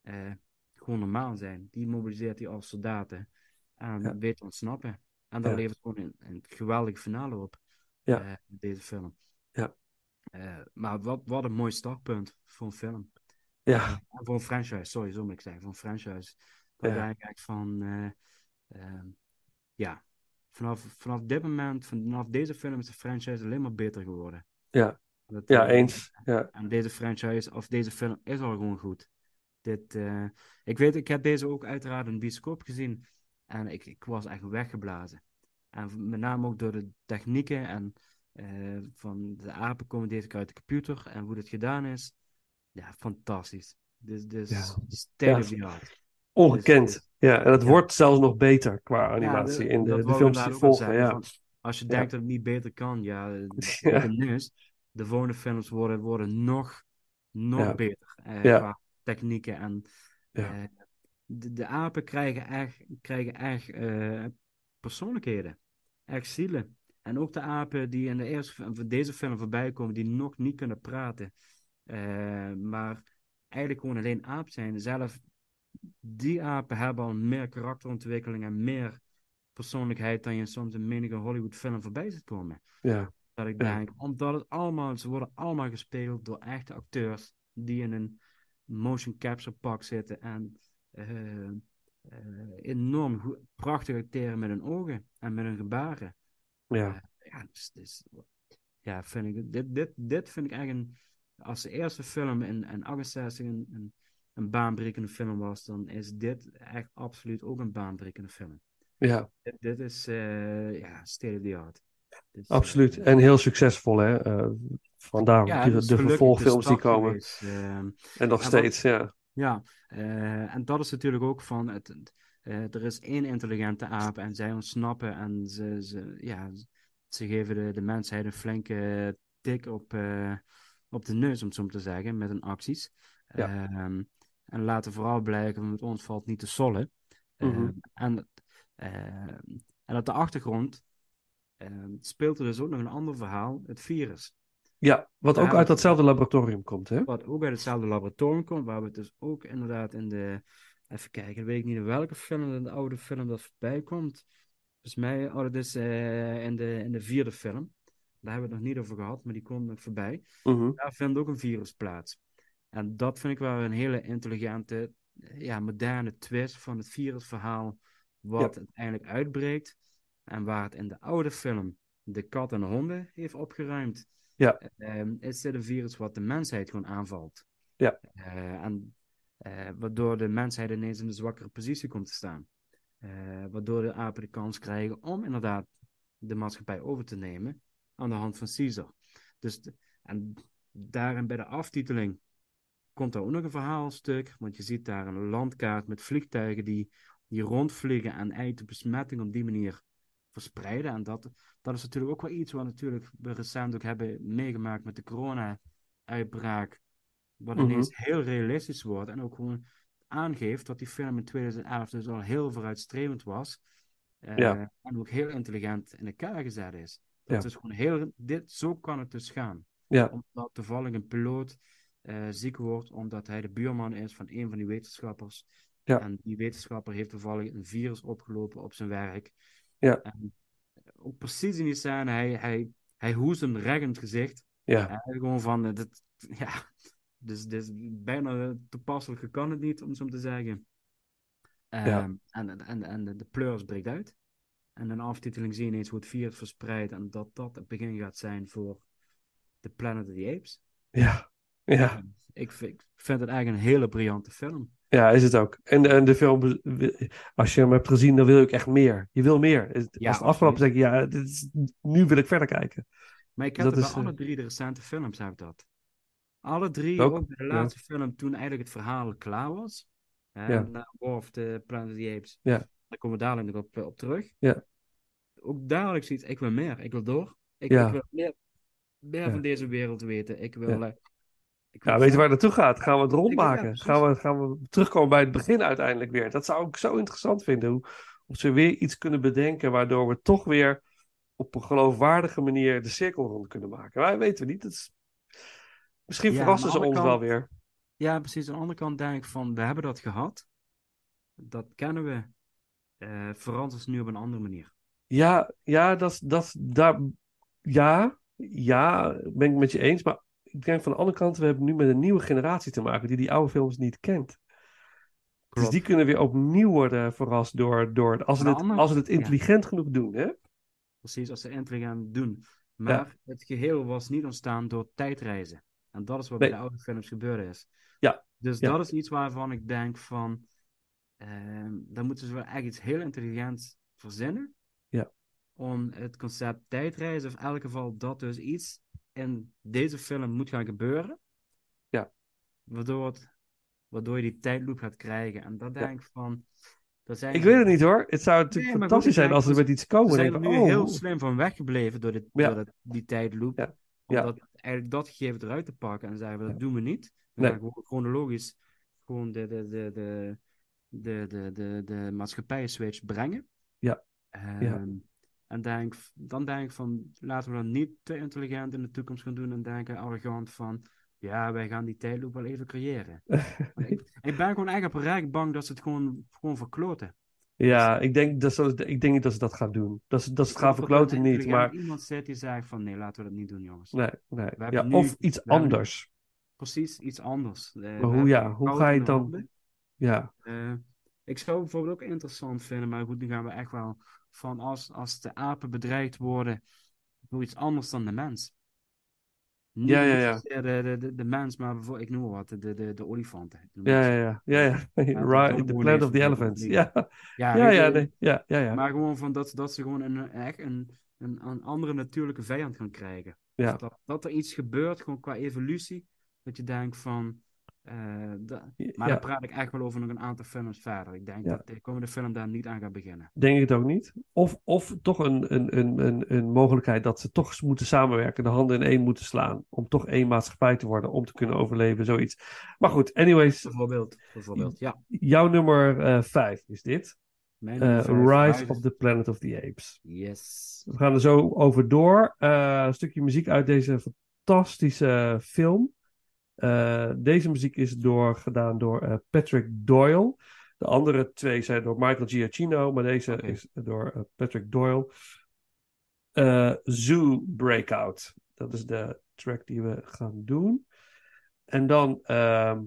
eh, gewoon normaal zijn. Die mobiliseert hij als soldaten. En Ja. weet te ontsnappen. En Ja. levert gewoon een, een geweldige finale op. Ja. eh, deze film. Ja. Eh, maar wat, wat een mooi startpunt voor een film. Ja, En voor een franchise, sorry, zo moet ik zeggen. Voor een franchise. Dat Ja. echt van... eh, ehm, ja, vanaf, vanaf dit moment, vanaf deze film is de franchise alleen maar beter geworden. Ja. Dat, ja, eh, eens. Ja, En deze franchise, of deze film, is al gewoon goed. Dit, eh, ik weet, ik heb deze ook uiteraard in bioscoop gezien. En ik, ik was echt weggeblazen. En met name ook door de technieken en eh, van de apen komen deze keer uit de computer en hoe dit gedaan is. Ja, fantastisch. Dus, dus Ja. state Ja. of the art. ongekend. Dus- Ja, en het Ja. wordt zelfs nog beter qua Ja, animatie de- in de, films die volgen. Ja. als je denkt dat het niet beter kan, ja, eh, de. De volgende films worden, worden nog, nog beter. eh, Ja. Qua technieken en Ja. eh, de, de apen krijgen echt, krijgen echt eh, persoonlijkheden. Echt zielen. En ook de apen die in de eerste, van deze film voorbij komen, die nog niet kunnen praten. eh, maar eigenlijk gewoon alleen aap zijn. Zelf, die apen hebben al meer karakterontwikkeling en meer persoonlijkheid dan je soms in menige Hollywood film voorbij ziet komen. Ja. Dat ik Ja. denk, omdat het allemaal, ze worden allemaal gespeeld door echte acteurs die in een motion capture pak zitten en eh, eh, enorm goed, prachtig acteren met hun ogen en met hun gebaren. Ja. Ja, dus, dus, ja vind ik, dit, dit, dit vind ik echt een, als de eerste film in, in 68 een, een, een baanbrekende film was, dan is dit echt absoluut ook een baanbrekende film. ja, Dit, dit is, eh, ja, state of the art. Dus, eh, absoluut. En heel succesvol, hè. Eh, vandaar ja, de, is de gelukkig vervolgfilms die komen. ehm. En nog En wat- steeds, ja. Ja, eh, en dat is natuurlijk ook van, het, eh, er is één intelligente aap en zij ontsnappen en ze, ze, ja, ze geven de, de mensheid een flinke tik op, eh, op de neus, om het zo maar te zeggen, met hun acties. Ja. Ehm, en laten vooral blijken, met ons valt niet te sollen. Mhm. Ehm, en, eh, en op de achtergrond ehm, speelt er dus ook nog een ander verhaal, het virus. Ja, wat ook uit datzelfde laboratorium komt, hè? Wat ook uit hetzelfde laboratorium komt, waar we het dus ook inderdaad in de. Even kijken, dan weet ik niet in welke film, in de oude film dat voorbij komt. Volgens mij, oh, dat is eh, in, de, in de vierde film. Daar hebben we het nog niet over gehad, maar die komt nog voorbij. Mhm. Daar vindt ook een virus plaats. En dat vind ik wel een hele intelligente, ja, moderne twist van het virusverhaal, wat uiteindelijk uitbreekt. En waar het in de oude film de kat en de honden heeft opgeruimd, Ja. ehm, is dit een virus wat de mensheid gewoon aanvalt. Ja. Eh, en eh, waardoor de mensheid ineens in een zwakkere positie komt te staan. Eh, waardoor de apen de kans krijgen om inderdaad de maatschappij over te nemen aan de hand van Caesar. Dus de- en daarin bij de aftiteling komt er ook nog een verhaalstuk, want je ziet daar een landkaart met vliegtuigen die, die rondvliegen en eigenlijk de besmetting op die manier verspreiden. En dat, dat is natuurlijk ook wel iets wat natuurlijk we recent ook hebben meegemaakt met de corona-uitbraak, wat Mhm. ineens heel realistisch wordt en ook gewoon aangeeft dat die film in 2011 dus al heel vooruitstrevend was. eh, Ja. En ook heel intelligent in elkaar gezet is. Ja. Dat is gewoon heel, dit, zo kan het dus gaan Ja, omdat toevallig een piloot eh, ziek wordt, omdat hij de buurman is van een van die wetenschappers. Ja. En die wetenschapper heeft toevallig een virus opgelopen op zijn werk. Ja. En ook precies in die scène, hij, hij, hij hoest hem recht in het gezicht. ja, En gewoon van, eh, dat, ja, dus, dus bijna toepasselijk kan het niet, om zo te zeggen. Ehm, Ja. En, en, en de, de pleurs breekt uit. En de aftiteling zie je ineens hoe het virus verspreidt en dat dat het begin gaat zijn voor The Planet of the Apes. Ja, ja. Ik vind, ik vind het eigenlijk een hele briljante film. Ja, is het ook. En, en de film, als je hem hebt gezien, dan wil ik echt meer. Je wil meer. Als Ja, het afgelopen denk je, ja, dit is, nu wil ik verder kijken. Maar ik Dus heb dat het bij is, alle drie de recente films heb ik dat. Alle drie, Ook? de Ja. laatste film, toen eigenlijk het verhaal klaar was. Hè, Ja. na War of the Planet of the Apes. Ja. Daar komen we dadelijk nog op, op terug. Ja. Ook ik zoiets, ik wil meer, ik wil door. Ik, Ja. ik wil meer, meer van deze wereld weten. Ik wil... Ik Ja, weet je waar het naartoe gaat? Gaan we het rondmaken? gaan, we, gaan we terugkomen bij het begin uiteindelijk weer? Dat zou ik zo interessant vinden. Hoe, of ze weer iets kunnen bedenken waardoor we toch weer op een geloofwaardige manier de cirkel rond kunnen maken. Wij weten we niet. Het is... Misschien Ja, verrassen ze ons wel weer. Ja, precies. Aan de andere kant denk ik van, we hebben dat gehad. Dat kennen we. Eh verander ze nu op een andere manier. Ja, ja, dat, dat, daar, ja, ja, ben ik met je eens. Maar ik denk van de andere kant, we hebben nu met een nieuwe generatie te maken die die oude films niet kent. Dus die kunnen weer opnieuw worden verrast door, door als, ze het, als ze het ja. intelligent genoeg doen. Hè? Precies, als ze intelligent doen. Maar het geheel was niet ontstaan door tijdreizen. En dat is wat Nee. bij de oude films gebeurd is. Ja, Dus ja. dat is iets waarvan ik denk van... ehm dan moeten ze wel echt iets heel intelligents verzinnen. Ja. Om het concept tijdreizen, of in elk geval dat dus iets in deze film moet gaan gebeuren. Ja. Waardoor, het, waardoor je die tijdloop gaat krijgen. En dat denk ik van... Dat zijn Ik weet het niet hoor. Het zou natuurlijk Nee, fantastisch goed, zijn als ze denk met iets Ze komen. zijn er nu oh, heel oh. slim van weggebleven door, dit, Ja. door dat, die tijdloop. Ja. Om dat, eigenlijk dat gegeven eruit te pakken en zeggen we, dat doen we niet. We Nee. gaan gewoon chronologisch gewoon de, de, de, de, de, de, de, de maatschappij switch brengen. Ja. Ehm, En denk, dan denk ik van, laten we dan niet te intelligent in de toekomst gaan doen en denken arrogant van, ja, wij gaan die tijdloop wel even creëren. Maar ik, ik ben gewoon echt oprecht bang dat ze het gewoon, gewoon verkloten. Ja, ik denk, dat ze, ik denk niet dat ze dat gaan doen. Dat ze, dat ze het gaan er verkloten niet, maar iemand zit die zegt van, nee, laten we dat niet doen, jongens. nee, nee. We Ja, nu- of iets anders. Precies, iets anders. Eh, we hoe- ja, hoe ga je dan-. Ja, Eh, ik zou het bijvoorbeeld ook interessant vinden, maar goed, nu gaan we echt wel van als, als de apen bedreigd worden door iets anders dan de mens. Niet Ja, ja, ja. De, de, de, de mens, maar bijvoorbeeld, ik noem wat, de, de, de olifanten. Ja, ja, ja. ja, ja. Right, the planet of the elephants. Ja, Ja, ja, nee. ja, ja, ja. Maar gewoon van dat, dat ze gewoon een, echt een, een, een andere natuurlijke vijand gaan krijgen. Ja. Dus dat, dat er iets gebeurt, gewoon qua evolutie, dat je denkt van... eh, maar dan praat ik echt wel over nog een aantal films verder. Ik denk dat de komende film daar niet aan gaat beginnen. Denk ik het ook niet. Of, of toch een, een, een, een, een mogelijkheid dat ze toch moeten samenwerken, de handen in één moeten slaan. Om toch één maatschappij te worden, om te kunnen overleven, zoiets. Maar goed, anyways, Bijvoorbeeld, bijvoorbeeld ja. jouw nummer eh, vijf is dit. Eh, Rise of the Planet of the Apes. Yes. We gaan er zo over door. Een stukje muziek uit deze fantastische film. Eh, deze muziek is door, gedaan door eh, Patrick Doyle. De andere twee zijn door Michael Giacchino, maar deze is door eh, Patrick Doyle. Zoo Breakout. Dat is de track die we gaan doen. En dan. ehm,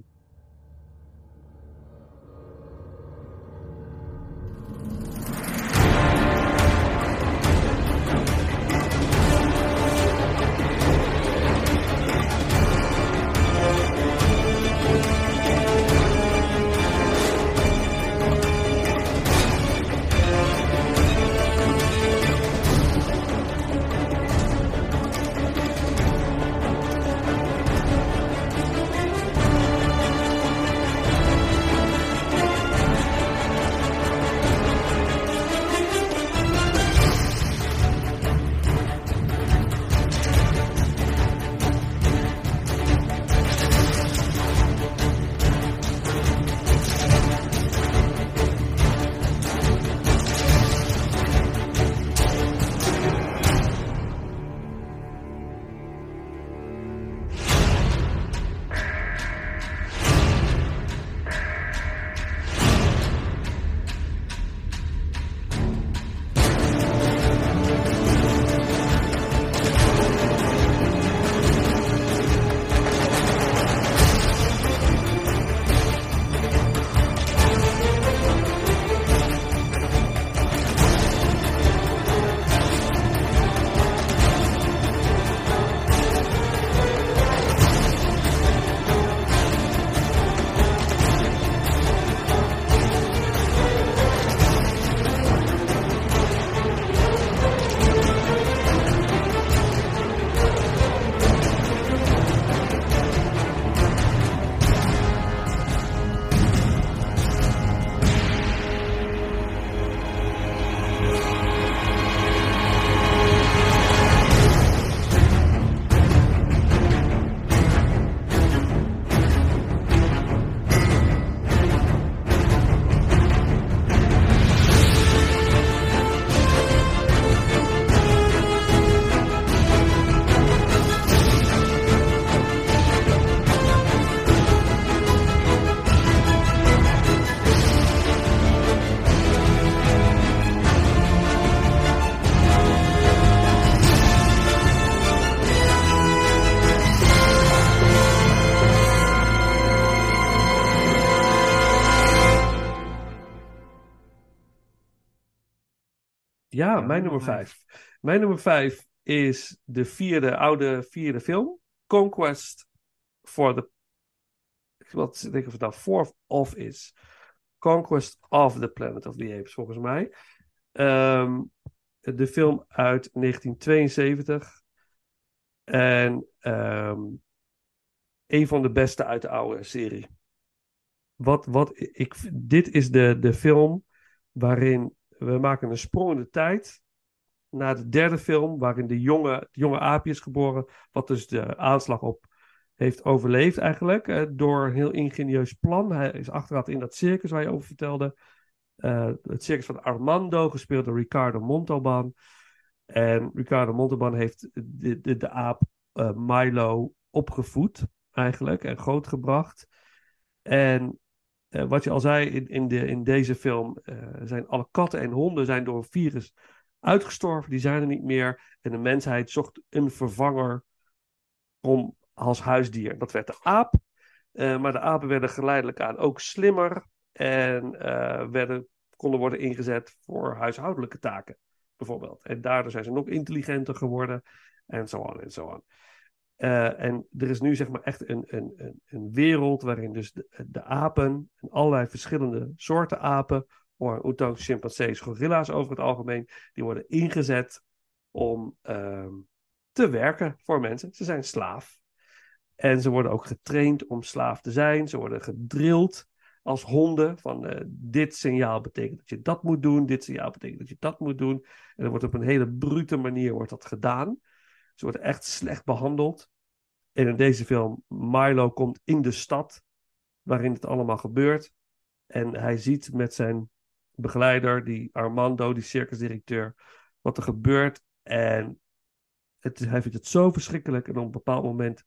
Ja, mijn nummer nummer vijf. Mijn nummer vijf is de vierde, oude vierde film. Conquest for the... Wat denk ik of het nou fourth of is. Conquest of the Planet of the Apes, volgens mij. Ehm, de film uit 1972. En ehm, een van de beste uit de oude serie. Wat, wat, ik, dit is de, de film waarin we maken een sprong in de tijd naar de derde film, waarin de jonge, de jonge aapje is geboren, wat dus de aanslag op heeft overleefd eigenlijk, eh, door een heel ingenieus plan. Hij is achterhaald in dat circus waar je over vertelde. Eh, het circus van Armando, gespeeld door Ricardo Montalban. En Ricardo Montalban heeft de, de, de aap eh, Milo opgevoed, eigenlijk, en grootgebracht. En eh, wat je al zei, in, in, de, in deze film eh, zijn alle katten en honden zijn door een virus uitgestorven. Die zijn er niet meer. En de mensheid zocht een vervanger om als huisdier. Dat werd de aap. Eh, maar de apen werden geleidelijk aan ook slimmer. En werden, konden worden ingezet voor huishoudelijke taken, bijvoorbeeld. En daardoor zijn ze nog intelligenter geworden. En zo aan en zo aan. Eh, en er is nu zeg maar echt een, een, een, wereld waarin dus de, apen, en allerlei verschillende soorten apen, orang-oetangs, chimpansees, gorilla's over het algemeen, die worden ingezet om ehm, te werken voor mensen. Ze zijn slaaf. En ze worden ook getraind om slaaf te zijn. Ze worden gedrild als honden. Van eh, dit signaal betekent dat je dat moet doen. Dit signaal betekent dat je dat moet doen. En dat wordt op een hele brute manier wordt dat gedaan. Ze worden echt slecht behandeld. En in deze film, Milo komt in de stad waarin het allemaal gebeurt. En hij ziet met zijn begeleider, die Armando, die circusdirecteur, wat er gebeurt. En het, hij vindt het zo verschrikkelijk. En op een bepaald moment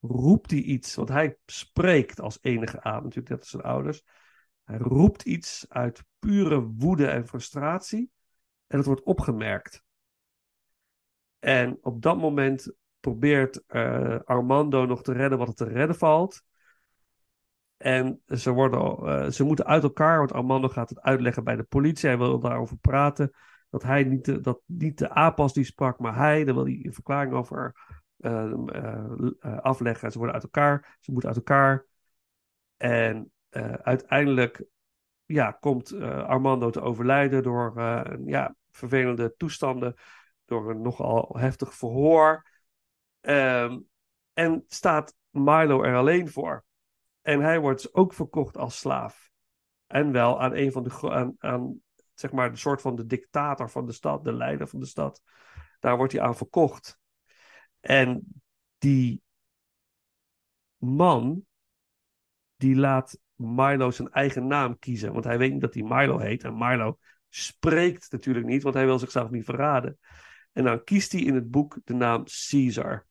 roept hij iets. Want hij spreekt als enige aap, natuurlijk net als zijn ouders. Hij roept iets uit pure woede en frustratie. En het wordt opgemerkt. En op dat moment probeert uh, Armando nog te redden wat er te redden valt. En ze, worden, uh, ze moeten uit elkaar, want Armando gaat het uitleggen bij de politie. Hij wil daarover praten. Dat hij niet de, dat niet de aap was die sprak, maar hij. Daar wil hij een verklaring over uh, afleggen. Ze worden uit elkaar. Ze moeten uit elkaar. En uiteindelijk ja, komt Armando te overlijden door ja, vervelende toestanden. Door een nogal heftig verhoor. Um, en staat Milo er alleen voor. En hij wordt ook verkocht als slaaf. En wel aan een van de aan, aan zeg maar de soort van de dictator van de stad, de leider van de stad. Daar wordt hij aan verkocht. En die man die laat Milo zijn eigen naam kiezen, want hij weet niet dat hij Milo heet en Milo spreekt natuurlijk niet, want hij wil zichzelf niet verraden. En dan kiest hij in het boek de naam Caesar.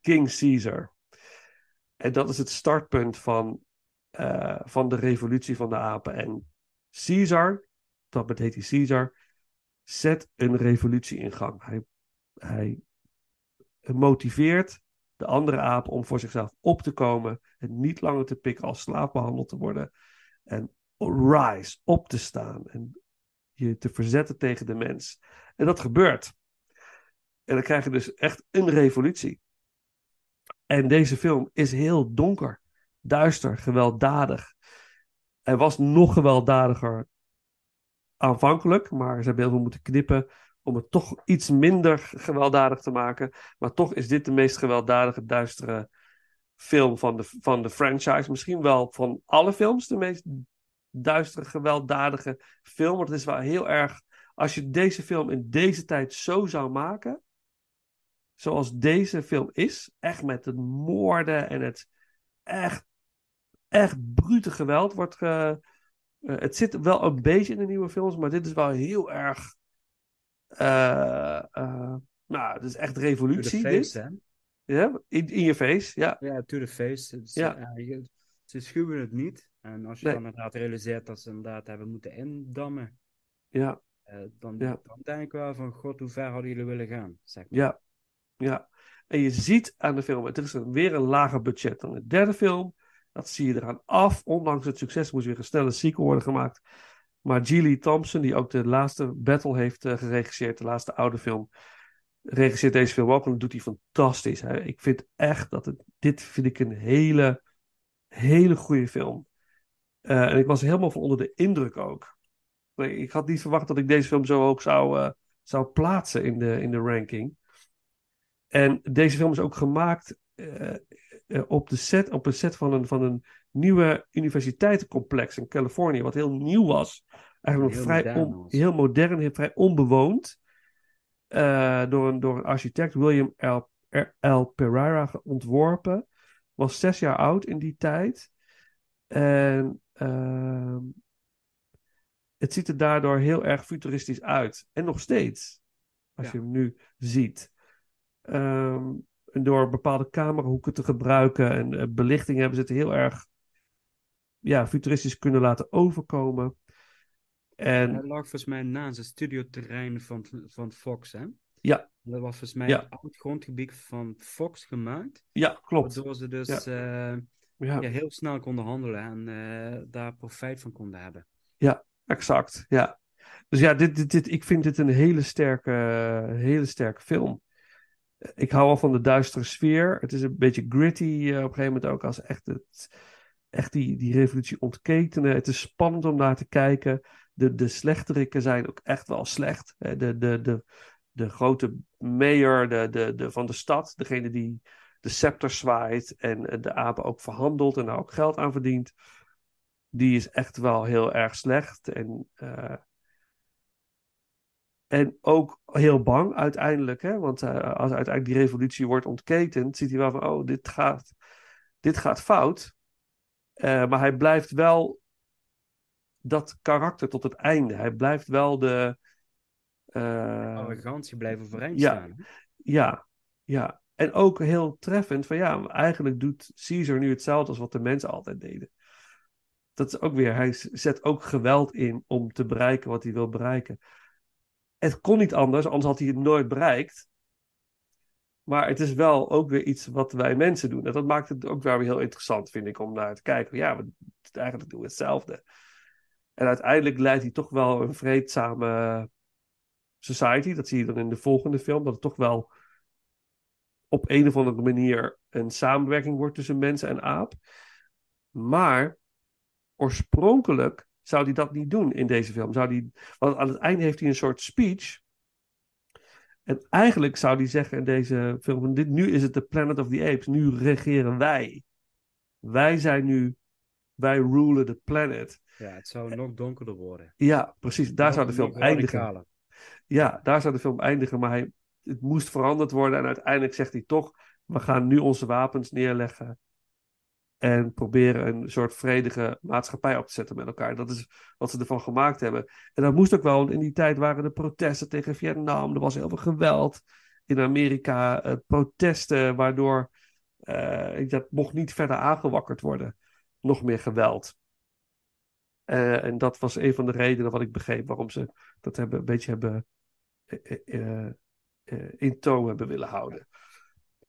King Caesar. En dat is het startpunt van, uh, van de revolutie van de apen. En Caesar, dat betekent hij Caesar, zet een revolutie in gang. Hij, hij motiveert de andere apen om voor zichzelf op te komen en niet langer te pikken als slaaf behandeld te worden. En rise, op te staan en je te verzetten tegen de mens. En dat gebeurt. En dan krijg je dus echt een revolutie. En deze film is heel donker, duister, gewelddadig. Hij was nog gewelddadiger aanvankelijk, maar ze hebben heel veel moeten knippen om het toch iets minder gewelddadig te maken. Maar toch is dit de meest gewelddadige, duistere film van de, van de franchise. Misschien wel van alle films de meest duistere, gewelddadige film. Want het is wel heel erg. Als je deze film in deze tijd zo zou maken. Zoals deze film is. Echt met het moorden en het echt, echt brute geweld wordt. Ge, uh, het zit wel een beetje in de nieuwe films. Maar dit is wel heel erg. Uh, uh, nou, het is echt revolutie. Face, dit. hè? Ja, in, in je face, ja. Ja, to the face. Het is, Ja. ze schuwen het niet. En als je Nee. dan inderdaad realiseert dat ze inderdaad hebben moeten indammen, Ja, eh, dan, Ja. dan denk ik wel van, god, hoe ver hadden jullie willen gaan? Zeg maar. ja, ja. En je ziet aan de film, het is een, weer een lager budget dan de derde film. Dat zie je eraan af. Ondanks het succes moest weer een snelle sequel worden gemaakt. Maar Geely Thompson, die ook de laatste battle heeft eh, geregisseerd, de laatste oude film, regisseert deze film ook en dat doet hij fantastisch. Hè? Ik vind echt dat het, dit vind ik een hele, hele goede film. Eh, en ik was helemaal van onder de indruk ook. Ik had niet verwacht dat ik deze film zo hoog zou, eh, zou plaatsen in de, in de ranking. En deze film is ook gemaakt eh, op, de set, op een set van een, van een nieuwe universiteitencomplex in Californië, wat heel nieuw was. Eigenlijk nog Heel vrij modern on- heel modern, heel vrij onbewoond. Door, een, door een architect, William L. L. Pereira, ontworpen. Was zes jaar oud in die tijd. En ehm, het ziet er daardoor heel erg futuristisch uit. En nog steeds, als Ja. je hem nu ziet. Ehm, door bepaalde camerahoeken te gebruiken en eh, belichting hebben ze het heel erg ja, futuristisch kunnen laten overkomen. Hij En lag volgens mij naast het studioterrein van, van Fox, hè? Ja. Dat was volgens mij Ja. oud grondgebied van Fox gemaakt. ja, klopt. Waardoor ze dus Ja. eh, Ja, ja, heel snel konden handelen en eh, daar profijt van konden hebben. exact. Ja. Dus ja, dit, dit, dit, ik vind dit een hele sterke, hele sterke film. Ik hou al van de duistere sfeer. Het is een beetje gritty eh, op een gegeven moment ook als echt, het, echt die, die revolutie ontketenen. Het is spannend om naar te kijken. De, de slechterikken zijn ook echt wel slecht. De, de, de, de grote mayor de, de, de, van de stad, degene die de scepter zwaait en eh, de apen ook verhandelt en daar ook geld aan verdient, die is echt wel heel erg slecht. En, eh, en ook heel bang uiteindelijk, hè? want eh, als uiteindelijk die revolutie wordt ontketend, ziet hij wel van, oh, dit gaat, dit gaat fout. Maar hij blijft wel dat karakter tot het einde. Hij blijft wel de. Arrogantie blijven overeind ja. staan. ja, ja. En ook heel treffend van ja, eigenlijk doet Caesar nu hetzelfde als wat de mensen altijd deden. Dat is ook weer, hij zet ook geweld in om te bereiken wat hij wil bereiken. Het kon niet anders, anders had hij het nooit bereikt. Maar het is wel ook weer iets wat wij mensen doen. En dat maakt het ook wel weer heel interessant, vind ik, om naar te kijken. Ja, we, eigenlijk doen we hetzelfde. En uiteindelijk leidt hij toch wel een vreedzame society. Dat zie je dan in de volgende film. Dat het toch wel op een of andere manier een samenwerking wordt tussen mensen en aap. Maar oorspronkelijk zou hij dat niet doen in deze film. Zou die, want aan het einde heeft hij een soort speech. En eigenlijk zou hij zeggen in deze film: dit, nu is het de Planet of the Apes. Nu regeren wij. Wij zijn nu. Wij rulen the planet. Ja, het zou nog donkerder worden. Ja, precies. Daar Nog- zou de film eindigen. Ja, daar zou de film eindigen, maar hij, het moest veranderd worden. En uiteindelijk zegt hij toch: we gaan nu onze wapens neerleggen. En proberen een soort vredige maatschappij op te zetten met elkaar. Dat is wat ze ervan gemaakt hebben. En dat moest ook wel, in die tijd waren er protesten tegen Vietnam. Er was heel veel geweld in Amerika. eh, protesten waardoor eh, dat mocht niet verder aangewakkerd worden. Nog meer geweld. Eh, en dat was een van de redenen wat ik begreep waarom ze dat hebben, een beetje hebben in toom hebben willen houden.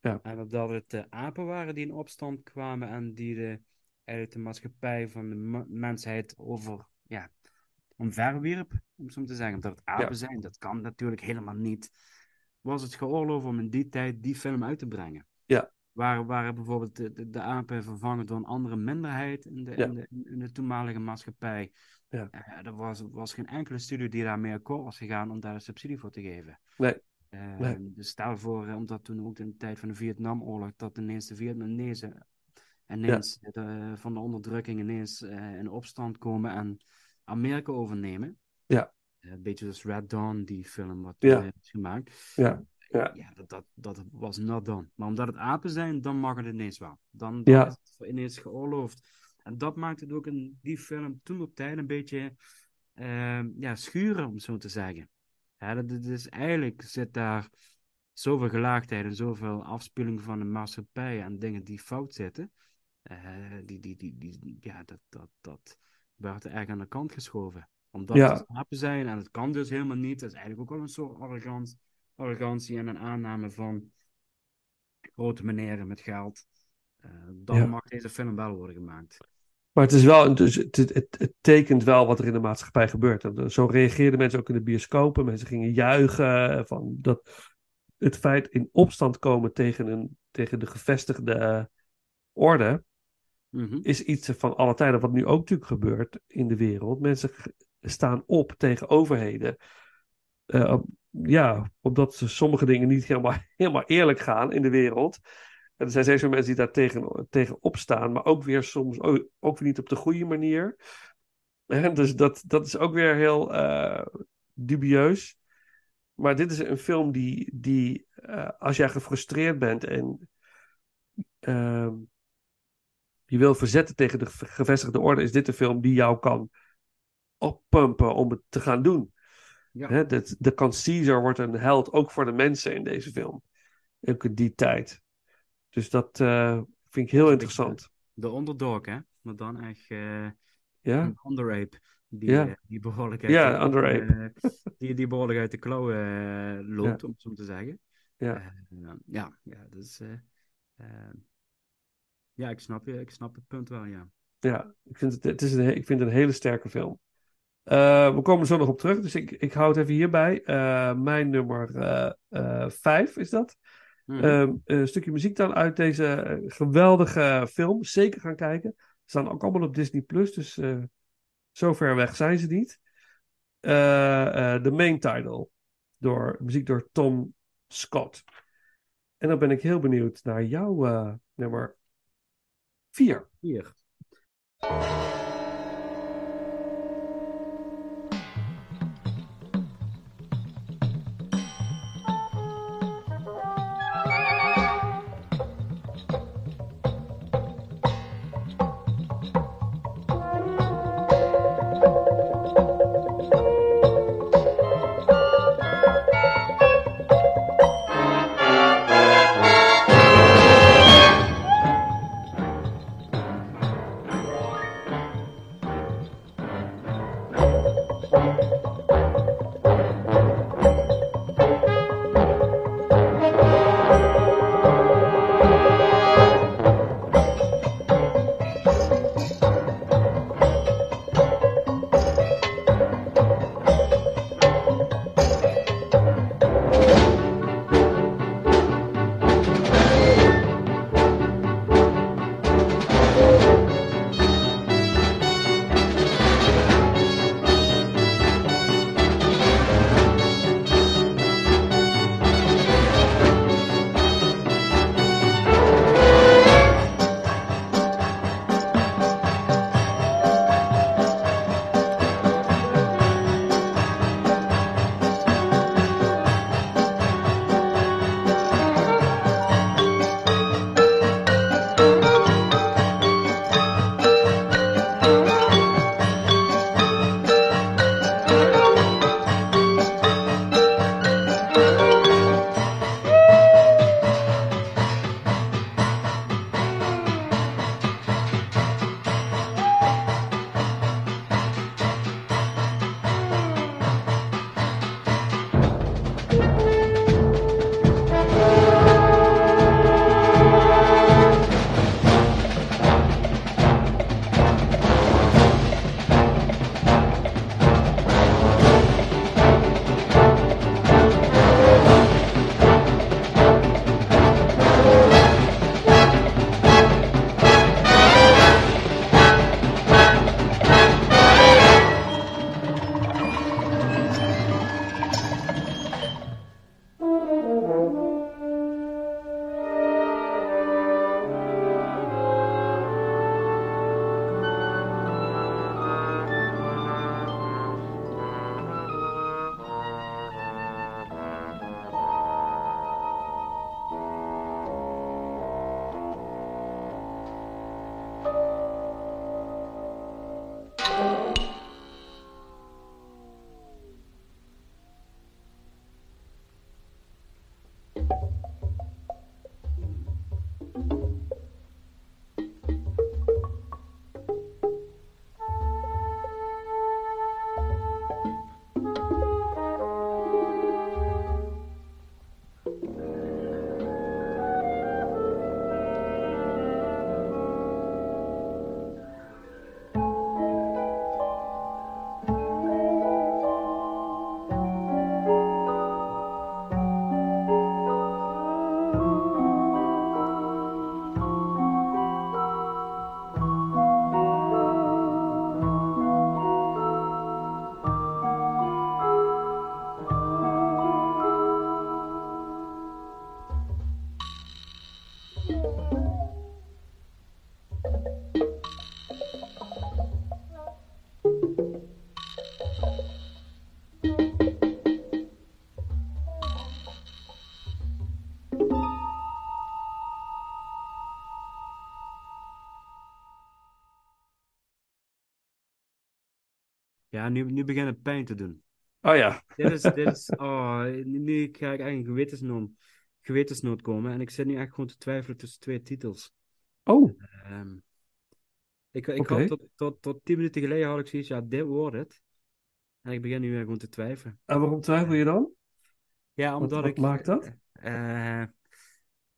En omdat het de apen waren die in opstand kwamen en die de, eigenlijk de maatschappij van de mensheid over, ja, omverwierp, om zo te zeggen. Omdat het apen Ja. zijn, dat kan natuurlijk helemaal niet. Was het geoorloofd om in die tijd die film uit te brengen? Ja. Waar, waren bijvoorbeeld de, de, de apen vervangen door een andere minderheid in de, Ja. in de, in de toenmalige maatschappij. Ja. Eh, er was, was geen enkele studio die daarmee akkoord was gegaan om daar een subsidie voor te geven. Nee. Nee. Dus stel voor, eh, omdat toen ook in de tijd van de Vietnamoorlog, dat ineens de Vietnamezen ineens de- van de onderdrukking ineens eh, in opstand komen en Amerika overnemen. Ja. Eh, een beetje zoals Red Dawn, die film wat Ja. is gemaakt. Ja, ja. Ja, dat, dat, dat was not done. Maar omdat het apen zijn, dan mag het ineens wel. Dan, dan Ja. is het ineens geoorloofd. En dat maakt het ook in die film toen op tijd een beetje eh, ja, schuren, om zo te zeggen. Ja, dat, dat is, eigenlijk zit daar zoveel gelaagdheid en zoveel afspeling van de maatschappij en dingen die fout zitten. Eh, die, die, die, die, ja, dat, dat, dat werd erg aan de kant geschoven. Omdat Ja. het apen zijn en het kan dus helemaal niet. Dat is eigenlijk ook wel een soort arrogant, arrogantie en een aanname van grote meneren met geld. Eh, dan Ja. mag deze film wel worden gemaakt. Maar het is wel, dus het, het, het tekent wel wat er in de maatschappij gebeurt. En zo reageerden mensen ook in de bioscopen. Mensen gingen juichen van dat het feit in opstand komen tegen, een, tegen de gevestigde orde Mhm. is iets van alle tijden, wat nu ook natuurlijk gebeurt in de wereld. Mensen staan op tegen overheden. Eh, op- ja, omdat ze sommige dingen niet helemaal, helemaal eerlijk gaan in de wereld. En er zijn steeds meer mensen die daar tegen, tegen opstaan, maar ook weer soms ook, ook weer niet op de goede manier. Dus dat, dat is ook weer heel eh, dubieus. Maar dit is een film die, die eh, als jij gefrustreerd bent en ehm, je wil verzetten tegen de ge- gevestigde orde, is dit een film die jou kan oppumpen om het te gaan doen. Ja. Hè, de, de kan Caesar wordt een held ook voor de mensen in deze film. Ook in die tijd. Dus dat eh, vind ik heel interessant. De underdog, hè? Maar dan echt eh, Ja? een underape. Die, Ja. eh, die behoorlijk uit Ja, de, eh, die, die behoorlijk uit de klauwen eh, loopt, om het zo te zeggen. Ja. Eh, ja, ja, dus... eh, eh, ja, ik snap, je, ik snap het punt wel, ja. Ja, ik vind het, het is een, ik vind het een hele sterke film. Eh, we komen zo nog op terug, dus ik, ik hou het even hierbij. Eh, mijn nummer eh, eh, vijf is dat. Mhm. Ehm, een stukje muziek dan uit deze eh, geweldige film. Zeker gaan kijken. Ze staan ook allemaal op Disney Plus, dus eh, zo ver weg zijn ze niet. Eh, eh, De main title. Door, muziek door Tom Scott. En dan ben ik heel benieuwd naar jouw eh, nummer vier. Hier. Ja, nu, nu begint het pijn te doen. Oh ja. Dit is, dit is, oh, nu, ga ik eigenlijk een gewetensnood, gewetensnood komen. En ik zit nu echt gewoon te twijfelen tussen twee titels. Oh, Ehm, ik ik had tot, tot, tot tien minuten geleden had ik zoiets, ja, dit wordt het. En ik begin nu weer gewoon te twijfelen. en waarom twijfel je dan? Ja, omdat wat ik... maakt dat? eh,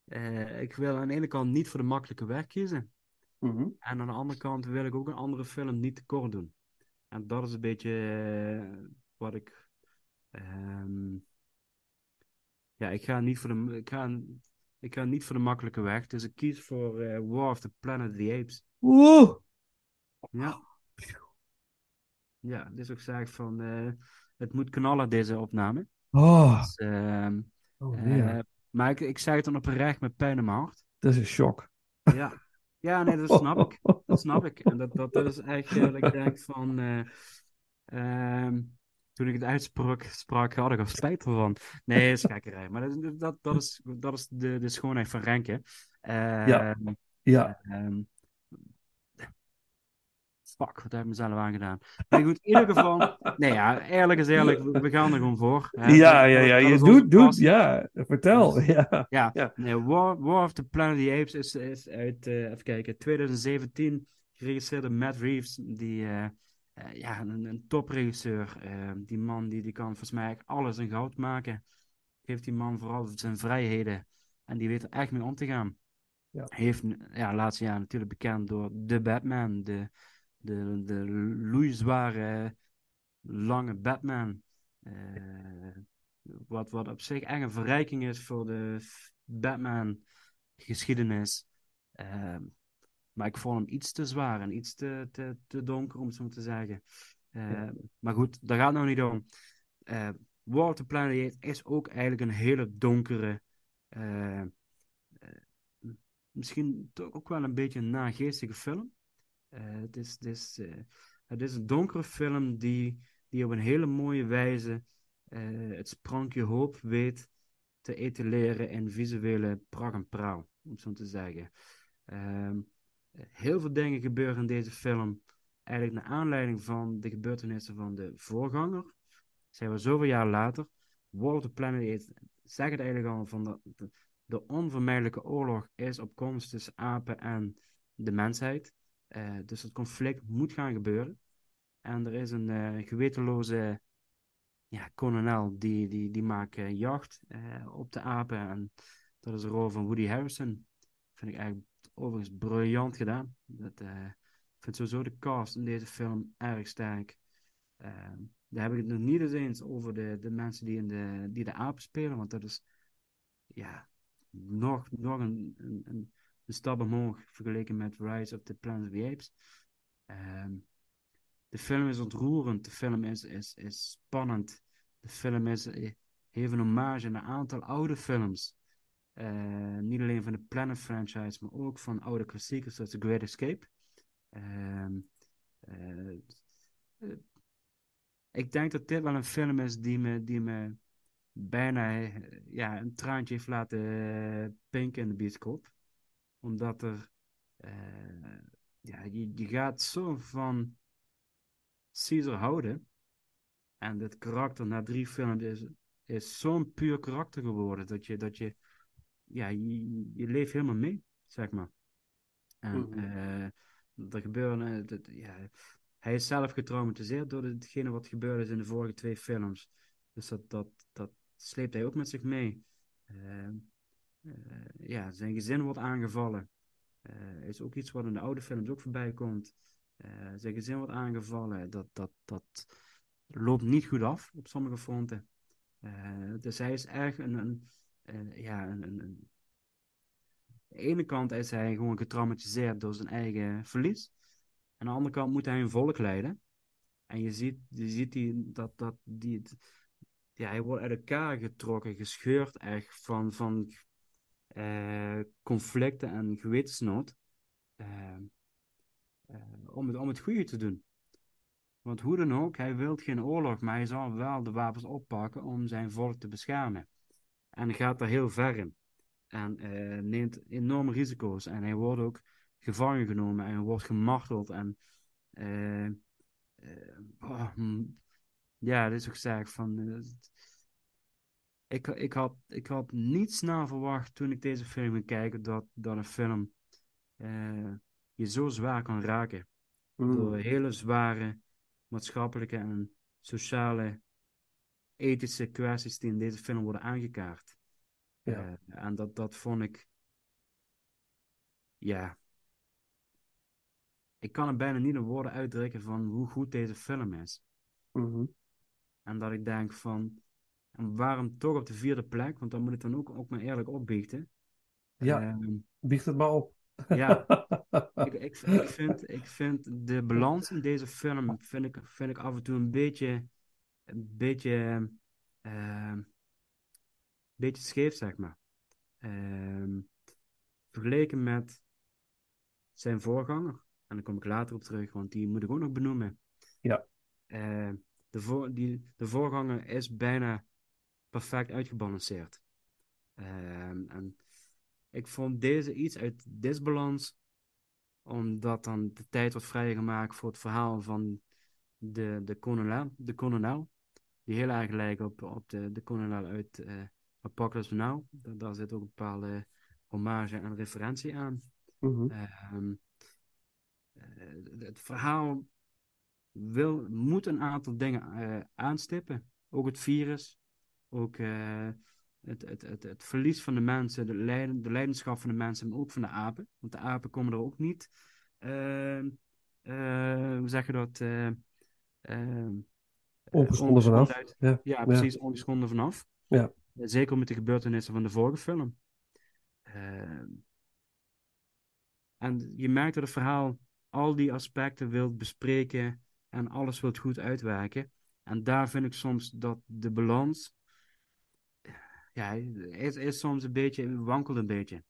eh, ik wil aan de ene kant niet voor de makkelijke weg kiezen. Mhm. En aan de andere kant wil ik ook een andere film niet tekort doen. En dat is een beetje eh, wat ik. ehm, ja, ik ga, niet voor de, ik, ga, ik ga niet voor de makkelijke weg. Dus ik kies voor eh, War of the Planet of the Apes. Oeh. Ja. Ja, dus ook zeg van. eh, het moet knallen, deze opname. Oh, Dus, ehm, oh maar ik, ik zeg het dan oprecht met pijn in mijn hart. Dat is een shock. Ja, ja nee, dat snap ik. Dat snap ik. En dat, dat, is eigenlijk dat ik denk van... eh, ehm, toen ik het uitsprak, sprak, had ik er spijt van. Nee, dat is gekkerij. Maar dat, dat, dat is, dat is de, de schoonheid van Renke. Ja. Ehm, Ja. ehm, fuck, wat heb ik mezelf aangedaan. Maar goed, in ieder geval... Nee ja, eerlijk is eerlijk, we, gaan er gewoon voor. hè. Ja, ja, ja. Je doet, doet. Ja, vertel. Dus- Ja. Ja, Ja. Nee, War, War of the Planet of the Apes is, is uit, eh, even kijken, 2017 geregisseerd door Matt Reeves, die, eh, eh, ja, een, een topregisseur. Eh, die man die, die kan volgens mij alles in goud maken. Geeft die man vooral zijn vrijheden en die weet er echt mee om te gaan. Ja. Heeft ja, laatste jaar natuurlijk bekend door The Batman, de, de, de loeizware, lange Batman. Eh, wat, wat op zich echt een verrijking is voor de Batman-geschiedenis. Ehm, maar ik vond hem iets te zwaar en iets te, te, te donker, om het zo te zeggen. Eh, Ja. Maar goed, daar gaat het nou niet om. War of the Planet is ook eigenlijk een hele donkere. eh, eh, misschien toch ook wel een beetje een nageestige film. Eh, het, is, eh, het is een donkere film die, die op een hele mooie wijze eh, het sprankje hoop weet te etaleren in visuele pracht en praal, om zo te zeggen. Ehm, heel veel dingen gebeuren in deze film eigenlijk naar aanleiding van de gebeurtenissen van de voorganger. Zijn we zoveel jaar later. War of Planet zegt het eigenlijk al van de, de, de onvermijdelijke oorlog is op komst tussen apen en de mensheid. Eh, dus het conflict moet gaan gebeuren. En er is een eh, gewetenloze ja, kolonel die, die, die maakt eh, jacht op de apen. En dat is de rol van Woody Harrison. Vind ik eigenlijk overigens briljant gedaan. Dat, ik vind sowieso de cast in deze film erg sterk. Daar heb ik het nog niet eens eens over de, de mensen die, in de, die de apen spelen. Want dat is ja, nog, nog een, een, een stap omhoog vergeleken met Rise of the Planet of the Apes. Ehm, de film is ontroerend, de film is, is, is spannend. De film is, eh, heeft een hommage aan een aantal oude films. Eh, niet alleen van de Planet franchise, maar ook van oude klassiekers zoals The Great Escape. Ehm, eh, eh, ik denk dat dit wel een film is die me, die me bijna ja, een traantje heeft laten pinken in de bioscoop. Omdat er, eh, ja, je, je gaat zo van Caesar houden. En dit karakter na drie films is, is zo'n puur karakter geworden. Dat je, dat je, ja, je, je leeft helemaal mee, zeg maar. En eh, er gebeuren, eh, dat, ja, hij is zelf getraumatiseerd door hetgene wat gebeurd is in de vorige twee films. Dus dat, dat, dat sleept hij ook met zich mee. Eh, ja, zijn gezin wordt aangevallen. Eh, is ook iets wat in de oude films ook voorbij komt. Eh, zijn gezin wordt aangevallen. Dat, dat, dat loopt niet goed af op sommige fronten. Eh, dus hij is erg een, een, eh, ja, een, een, een- Aan de ene kant is hij gewoon getraumatiseerd door zijn eigen verlies. Aan de andere kant moet hij een volk leiden. En je ziet, je ziet die, dat, dat die, ja, hij wordt uit elkaar getrokken, gescheurd echt van, van eh, conflicten en gewetensnood. Eh, eh, om, het, om het goede te doen. Want hoe dan ook, hij wil geen oorlog, maar hij zal wel de wapens oppakken om zijn volk te beschermen. En gaat er heel ver in. En neemt enorme risico's. En hij wordt ook gevangen genomen en wordt gemarteld. En oh, mm, ja, dit is ook gezegd van. Ik, ik, had, ik had niet snel verwacht toen ik deze film ging kijken dat, dat een film eh, je zo zwaar kan raken. Mm. Door hele zware maatschappelijke en sociale, ethische kwesties die in deze film worden aangekaart. Ja. Eh, en dat, dat vond ik. Ja. Ik kan het bijna niet in woorden uitdrukken van hoe goed deze film is. Mhm. En dat ik denk van. En waarom toch op de vierde plek? Want dan moet ik dan ook, ook maar eerlijk opbiechten. Ja. Ehm, Biecht het maar op. ja, ik, ik, ik, vind, ik vind de balans in deze film vind ik, vind ik af en toe een beetje, een beetje, ehm, beetje scheef, zeg maar. Ehm, vergeleken met zijn voorganger, en daar kom ik later op terug, want die moet ik ook nog benoemen. Ja. De, voor, die, de voorganger is bijna perfect uitgebalanceerd. Ehm, en ik vond deze iets uit disbalans, omdat dan de tijd wordt vrijgemaakt voor het verhaal van de, de, kolonel, de kolonel, die heel erg lijkt op, op de, de kolonel uit eh Apocalypse Now. Daar, daar zit ook een bepaalde hommage en referentie aan. Mhm. Ehm, eh, het verhaal wil, moet een aantal dingen eh, aanstippen. Ook het virus, ook eh, het, het, het, het verlies van de mensen, de, lijden, de leidenschap van de mensen, maar ook van de apen. Want de apen komen er ook niet, ehm, eh, hoe zeg je dat? eh, Ongeschonden vanaf. uit. Ja. Ja, precies, ongeschonden vanaf. Ja. Eh, Zeker met de gebeurtenissen van de vorige film. En je merkt dat het verhaal al die aspecten wilt bespreken en alles wilt goed uitwerken. En daar vind ik soms dat de balans, ja, is, is soms een beetje, wankelt een beetje.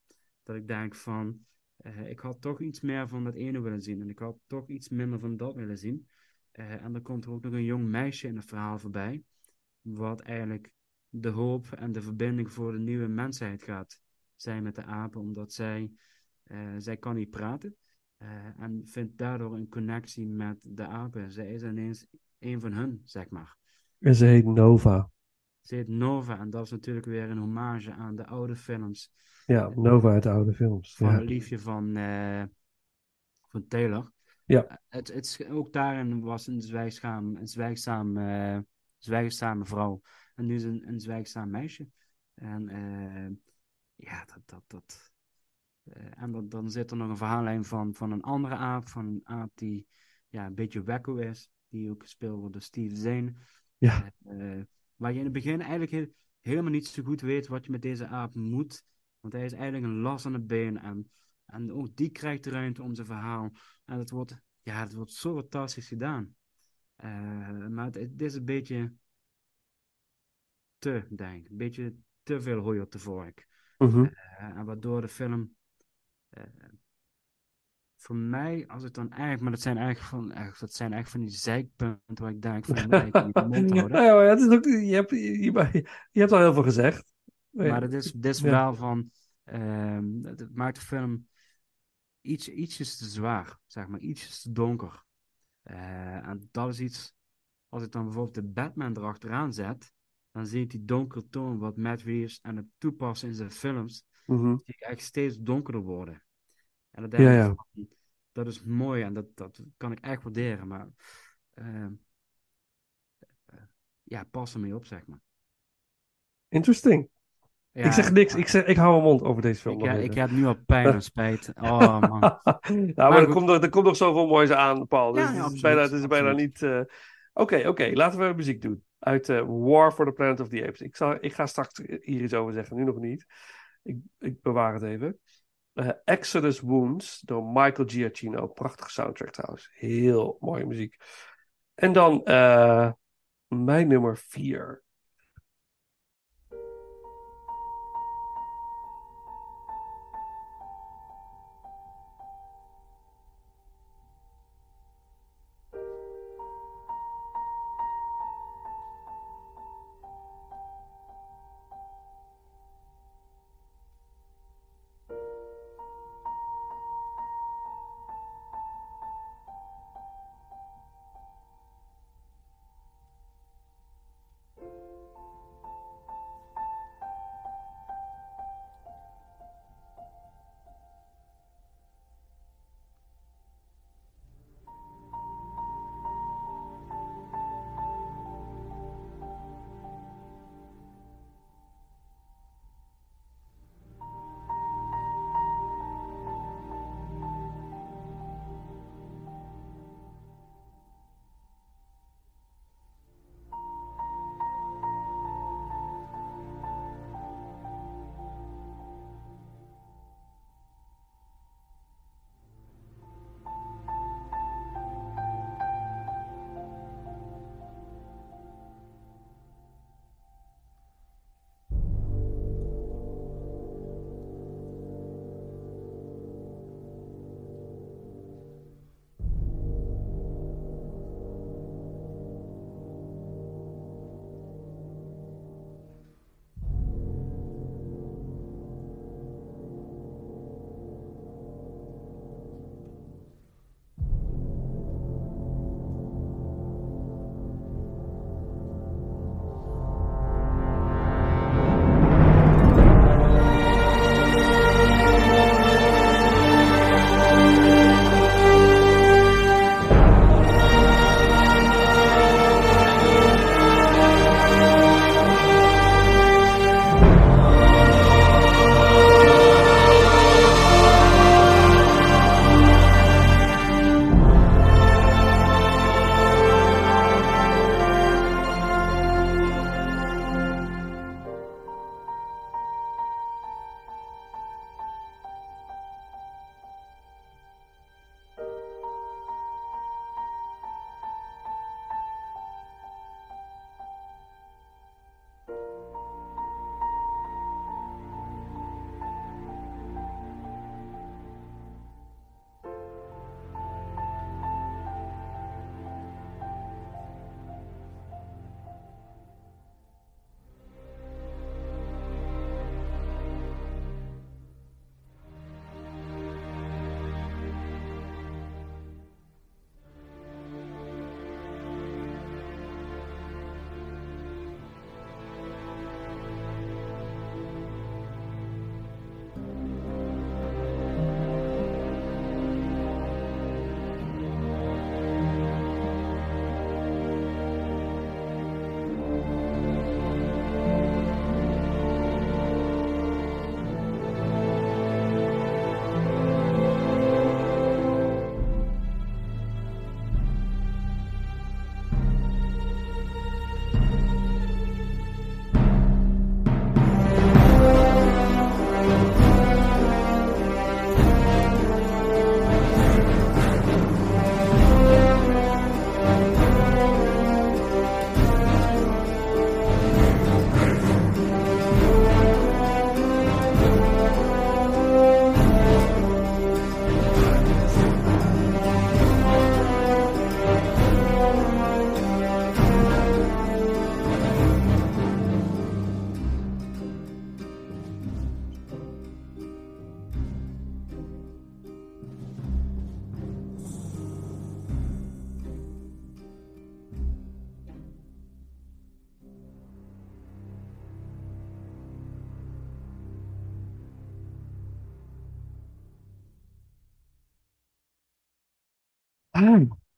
Dat ik denk van, eh, ik had toch iets meer van dat ene willen zien en ik had toch iets minder van dat willen zien. Eh, en dan komt er ook nog een jong meisje in het verhaal voorbij, wat eigenlijk de hoop en de verbinding voor de nieuwe mensheid gaat zijn met de apen, omdat zij, eh, zij kan niet praten en vindt daardoor een connectie met de apen. Zij is ineens een van hun, zeg maar. En ze heet Nova. Ze heet Nova en dat is natuurlijk weer een hommage aan de oude films Ja, Nova uit de oude films. van Ja. het liefje van, eh, van Taylor. Ja. Het, het, is- ook daarin was een zwijgzaam, een zwijgzaam, eh, zwijgzame vrouw. En nu is een, een zwijgzaam meisje. En eh, ja, dat, dat, dat, eh, en dan, dan zit er nog een verhaallijn van, van een andere aap. Van een aap die ja, een beetje wekko is. Die ook gespeeld wordt door Steve Zane. Ja. Eh, waar je in het begin eigenlijk heel- helemaal niet zo goed weet wat je met deze aap moet. Want hij is eigenlijk een las aan het been. En, en ook die krijgt de ruimte om zijn verhaal. En het wordt, ja, het wordt zo fantastisch gedaan. Eh, maar het, het is een beetje te, denk ik. Een beetje te veel hooi op de vork. Mhm. Eh, en waardoor de film. Voor mij, als het dan eigenlijk. Maar dat zijn eigenlijk van, echt, dat zijn eigenlijk van die zeikpunten waar ik denk van. eigenlijk de mond houden. Ja, ja, het is ook, je, hebt, je, hebt al heel veel gezegd. Maar het is, Ja. wel van. ehm, het, het maakt de film iets, ietsjes te zwaar, zeg maar, ietsjes te donker. Eh, en dat is iets. Als ik dan bijvoorbeeld de Batman erachteraan zet, dan zie ik die donkere toon wat Matt Reeves aan het toepassen in zijn films, Mhm. ik eigenlijk steeds donkerder worden. En dan Ja, ja. van, dat is mooi en dat, dat kan ik echt waarderen, maar ehm, eh, ja, pas ermee op, zeg maar. Interesting. Ja, ik zeg niks. Ik, zeg, ik hou mijn mond over deze film. Ik, ik heb nu al pijn en spijt. Oh man. nou, maar, Maar er, komt nog, er komt nog zoveel moois aan, Paul. Dus Ja, het, is bijna, het is bijna niet... eh, Oké, oké. Laten we muziek doen. Uit eh, War for the Planet of the Apes. Ik, zal, ik ga straks hier iets over zeggen. Nu nog niet. Ik, ik bewaar het even. Eh, Exodus Wounds door Michael Giacchino. Prachtige soundtrack trouwens. Heel mooie muziek. En dan eh, mijn nummer 4.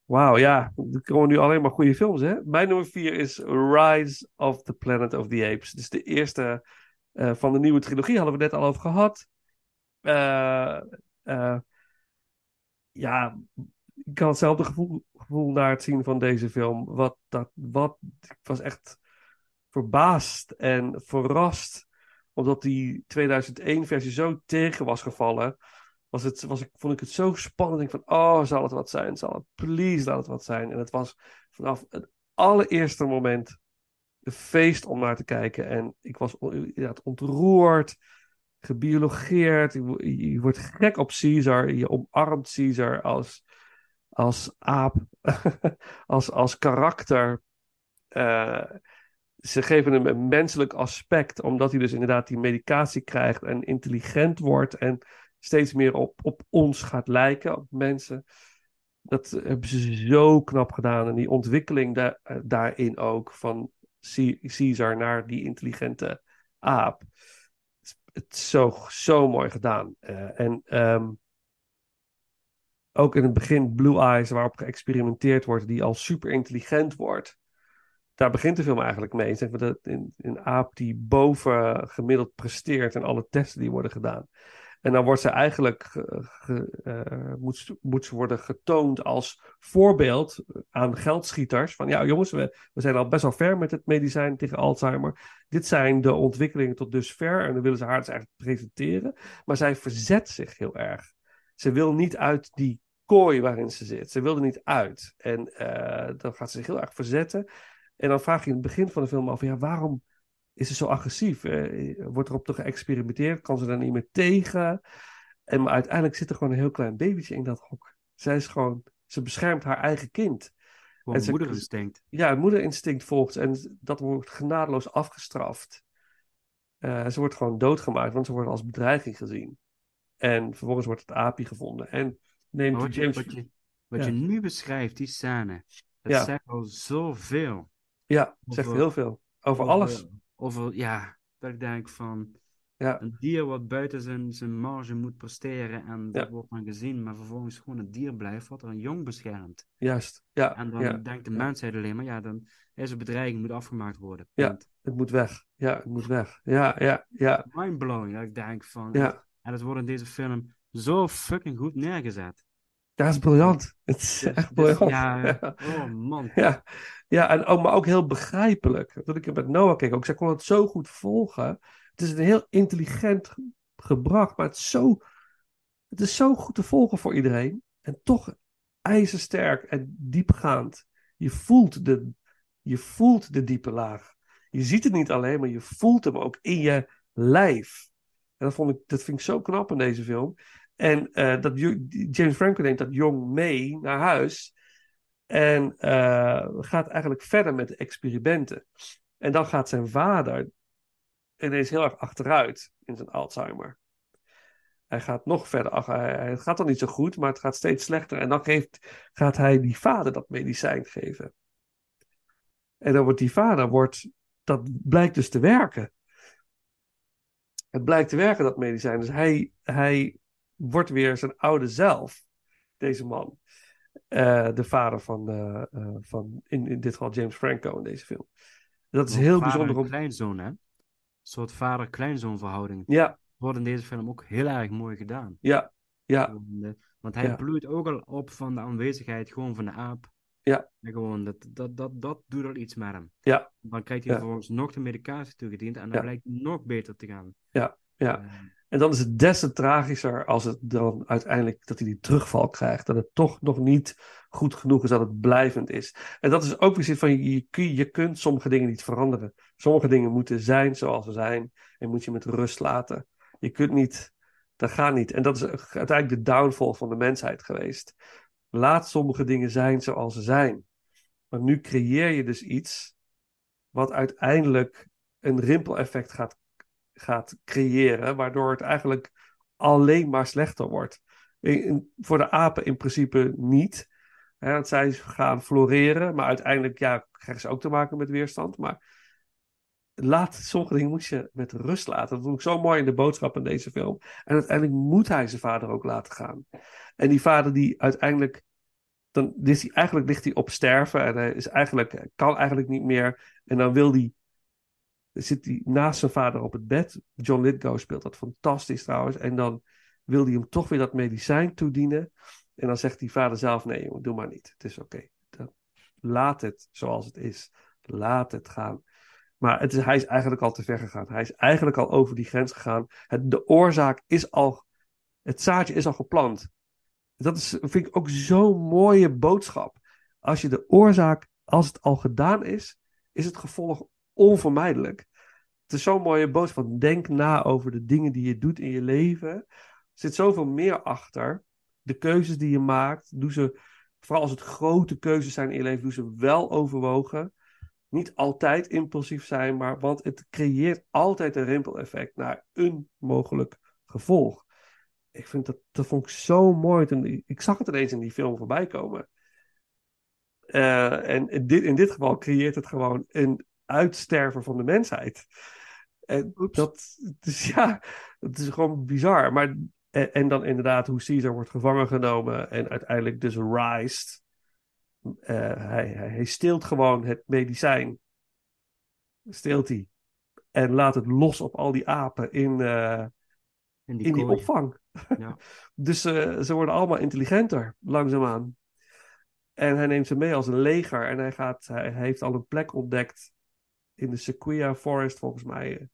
Wauw, ja. Er komen nu alleen maar goede films, hè? Mijn nummer vier is Rise of the Planet of the Apes. Dus de eerste eh, van de nieuwe trilogie, hadden we net al over gehad. Eh, eh, ja, ik had hetzelfde gevoel, gevoel naar het zien van deze film. Wat, dat, wat, ik was echt verbaasd en verrast. Omdat die 2001-versie zo tegen was gevallen. Was het, was ik, vond ik het zo spannend. Ik van, oh, zal het wat zijn? Zal het, please, laat het wat zijn. En het was vanaf het allereerste moment een feest om naar te kijken. En ik was ja, ontroerd, gebiologeerd. Je, wordt gek op Caesar. Je omarmt Caesar als, als aap, als, als karakter. Uh, ze geven hem een menselijk aspect, omdat hij dus inderdaad die medicatie krijgt en intelligent wordt en steeds meer op, op ons gaat lijken, op mensen. Dat hebben ze zo knap gedaan. En die ontwikkeling da daarin ook, van Caesar naar die intelligente aap. Het is zo, zo mooi gedaan. Uh, en um, ook in het begin Blue Eyes, waarop geëxperimenteerd wordt, die al super intelligent wordt daar begint de film eigenlijk mee. Dat een, een aap die boven gemiddeld presteert in alle testen die worden gedaan. En dan wordt ze eigenlijk uh, moet, moet ze worden getoond als voorbeeld aan geldschieters. Van ja, jongens, we, we zijn al best wel ver met het medicijn tegen Alzheimer. Dit zijn de ontwikkelingen tot dusver. En dan willen ze haar dus eigenlijk presenteren. Maar zij verzet zich heel erg. Ze wil niet uit die kooi waarin ze zit. Ze wil er niet uit. En dan gaat ze zich heel erg verzetten. En dan vraag je in het begin van de film af, ja, waarom is ze zo agressief? Eh, wordt erop te geëxperimenteerd? Kan ze daar niet meer tegen? En maar uiteindelijk zit er gewoon een heel klein babytje in dat hok. Zij is gewoon, ze beschermt haar eigen kind. Gewoon en moederinstinct. Ja, het moederinstinct volgt. En dat wordt genadeloos afgestraft. Uh, ze wordt gewoon doodgemaakt, want ze wordt als bedreiging gezien. En vervolgens wordt het aapje gevonden. En neemt wat James... Je, wat je, wat je nu beschrijft, die scène, dat ja. zegt al zoveel. Ja, zegt heel veel. Over, alles. Over, ja, dat ik denk van... Ja. Een dier wat buiten zijn, zijn marge moet presteren en dat wordt dan gezien, maar vervolgens gewoon een dier blijft wat er een jong beschermt. Juist, ja. En dan denkt de mensheid alleen maar, ja, dan is een bedreiging, moet afgemaakt worden. Ja, het moet weg. Ja, het moet weg. Ja, ja, ja. Mindblowing, dat ik denk van... Ja. En het wordt in deze film zo fucking goed neergezet. Ja, het is briljant. Het is dus, echt briljant. Dus, ja, oh man. Ja, ja en ook, maar ook heel begrijpelijk. Toen ik het met Noah keek ook, zij kon het zo goed volgen. Het is een heel intelligent gebracht, maar het is zo, het is zo goed te volgen voor iedereen. En toch ijzersterk en diepgaand. Je voelt de, je voelt de diepe laag. Je ziet het niet alleen, maar je voelt hem ook in je lijf. En dat, vond ik, dat vind ik zo knap in deze film. En uh, dat James Franco neemt dat jong mee naar huis. En uh, gaat eigenlijk verder met de experimenten. En dan gaat zijn vader ineens heel erg achteruit in zijn Alzheimer. Hij gaat nog verder. Het gaat dan niet zo goed, maar het gaat steeds slechter. En dan geeft, gaat hij die vader dat medicijn geven. En dan wordt die vader, wordt, dat blijkt dus te werken. Het blijkt te werken, dat medicijn. Dus hij, hij wordt weer zijn oude zelf, deze man. Uh, de vader van, uh, uh, van in, in dit geval James Franco in deze film. Dat is heel bijzonder. Om... kleinzoon, hè? Een soort vader-kleinzoon verhouding. Ja. Wordt in deze film ook heel erg mooi gedaan. Ja, ja. Want hij ja. bloeit ook al op van de aanwezigheid gewoon van de aap. Ja. En gewoon, dat, dat, dat, dat doet al iets met hem. Ja. Dan krijgt hij ja. vervolgens nog de medicatie toegediend en dan ja. blijkt nog beter te gaan. Ja, ja. En dan is het des te tragischer als het dan uiteindelijk dat hij die terugval krijgt. Dat het toch nog niet goed genoeg is, dat het blijvend is. En dat is ook weer van je, je, je kunt sommige dingen niet veranderen. Sommige dingen moeten zijn zoals ze zijn en moet je met rust laten. Je kunt niet, dat gaat niet. En dat is uiteindelijk de downfall van de mensheid geweest. Laat sommige dingen zijn zoals ze zijn. Maar nu creëer je dus iets wat uiteindelijk een rimpeleffect gaat gaat creëren, waardoor het eigenlijk alleen maar slechter wordt. Voor de apen in principe niet. Hè, want zij gaan floreren, maar uiteindelijk ja, krijgen ze ook te maken met weerstand. Maar laat sommige dingen moet je met rust laten. Dat vond ik zo mooi in de boodschap in deze film. En uiteindelijk moet hij zijn vader ook laten gaan. En die vader die uiteindelijk dan is hij, eigenlijk ligt hij op sterven en hij is eigenlijk, kan eigenlijk niet meer. En dan wil hij, zit hij naast zijn vader op het bed. John Lithgow speelt dat fantastisch trouwens. En dan wil hij hem toch weer dat medicijn toedienen. En dan zegt die vader zelf, nee jongen, doe maar niet. Het is oké. Laat het zoals het is. Laat het gaan. Maar het is, hij is eigenlijk al te ver gegaan. Hij is eigenlijk al over die grens gegaan. Het, de oorzaak is al, het zaadje is al geplant. Dat is, vind ik ook zo'n mooie boodschap. Als je de oorzaak, als het al gedaan is, is het gevolg onvermijdelijk. Het is zo'n mooie boodschap. Denk na over de dingen die je doet in je leven. Er zit zoveel meer achter. De keuzes die je maakt, doe ze, vooral als het grote keuzes zijn in je leven, doe ze wel overwogen. Niet altijd impulsief zijn, maar want het creëert altijd een rimpeleffect naar een mogelijk gevolg ik vind dat, dat vond ik zo mooi. Toen, ik zag het ineens in die film voorbij komen. Uh, en in dit, in dit geval creëert het gewoon een uitsterven van de mensheid. En dat, dus ja, het is gewoon bizar. Maar, en, en, dan inderdaad hoe Caesar wordt gevangen genomen en uiteindelijk dus rijst. Uh, hij, hij, hij steelt gewoon het medicijn. Steelt hij. En laat het los op al die apen in, uh, in die, in die opvang. Ja. dus uh, ze worden allemaal intelligenter, langzaamaan. En hij neemt ze mee als een leger. En hij, gaat, hij, heeft al een plek ontdekt in de Sequoia Forest, volgens mij.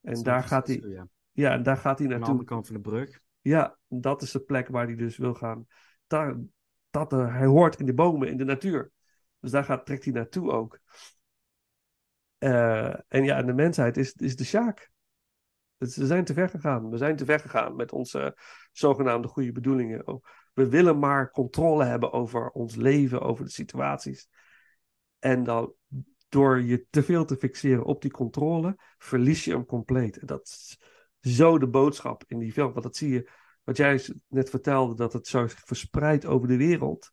En daar gaat hij. Ja. ja, daar gaat hij naartoe. Aan de andere kant van de brug. Ja, dat is de plek waar hij dus wil gaan. Daar, dat, uh, hij hoort in de bomen, in de natuur. Dus daar gaat, trekt hij naartoe ook. Uh, en ja, en de mensheid is, is de Sjaak. We zijn te ver gegaan. We zijn te ver gegaan met onze zogenaamde goede bedoelingen. Oh, we willen maar controle hebben over ons leven, over de situaties. En dan door je te veel te fixeren op die controle, verlies je hem compleet. En dat is zo de boodschap in die film. Want dat zie je, wat jij net vertelde, dat het zo verspreidt over de wereld.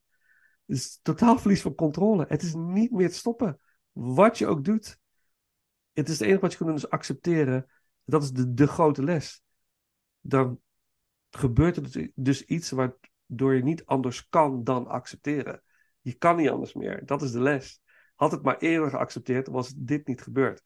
Is totaal verlies van controle. Het is niet meer te stoppen. Wat je ook doet. Het is het enige wat je kunt doen, is accepteren dat is de, de grote les. Dan gebeurt er dus, dus iets waardoor je niet anders kan dan accepteren. Je kan niet anders meer. Dat is de les. Had het maar eerder geaccepteerd, was dit niet gebeurd.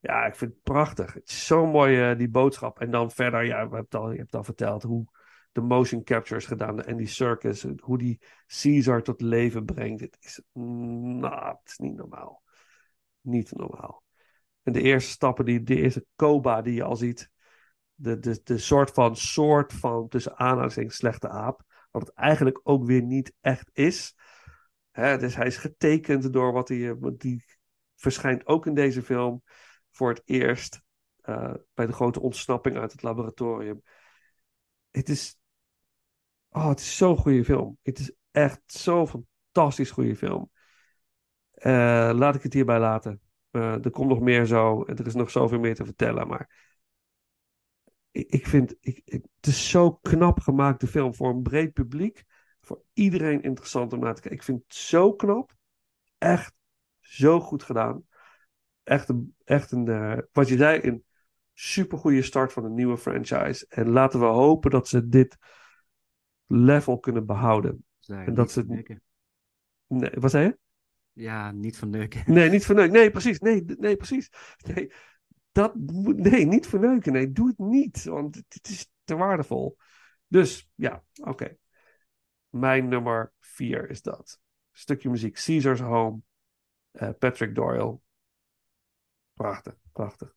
Ja, ik vind het prachtig. Het is zo mooi, uh, die boodschap. En dan verder, ja, we hebben al, je hebt al verteld hoe de motion capture is gedaan. En die circus, hoe die Caesar tot leven brengt. Het is, nou, het is niet normaal. Niet normaal. En de eerste stappen, die, de eerste Koba die je al ziet. De, de, de soort van, soort van, tussen aanhalingstekens, slechte aap. Wat het eigenlijk ook weer niet echt is. Hè, dus hij is getekend door wat hij. Die verschijnt ook in deze film voor het eerst. Uh, bij de grote ontsnapping uit het laboratorium. Het is. Oh, het is zo'n goede film. Het is echt zo'n fantastisch goede film. Uh, laat ik het hierbij laten. Er komt nog meer zo. En er is nog zoveel meer te vertellen. Maar ik, ik vind. Ik, het is zo knap gemaakt, de film. Voor een breed publiek. Voor iedereen interessant om naar te kijken. Ik vind het zo knap. Echt zo goed gedaan. Echt een. Echt een uh, wat je zei, een supergoeie start van een nieuwe franchise. En laten we hopen dat ze dit level kunnen behouden. en dat ze. Nee, wat zei je? Ja, niet verneuken. Nee, niet verneuken. Nee, precies. Nee, nee precies. Nee, dat, nee, niet verneuken. Nee, doe het niet. Want het is te waardevol. Dus ja, oké. Mijn nummer vier is dat. Stukje muziek. Caesar's Home. Uh, Patrick Doyle. Prachtig, prachtig.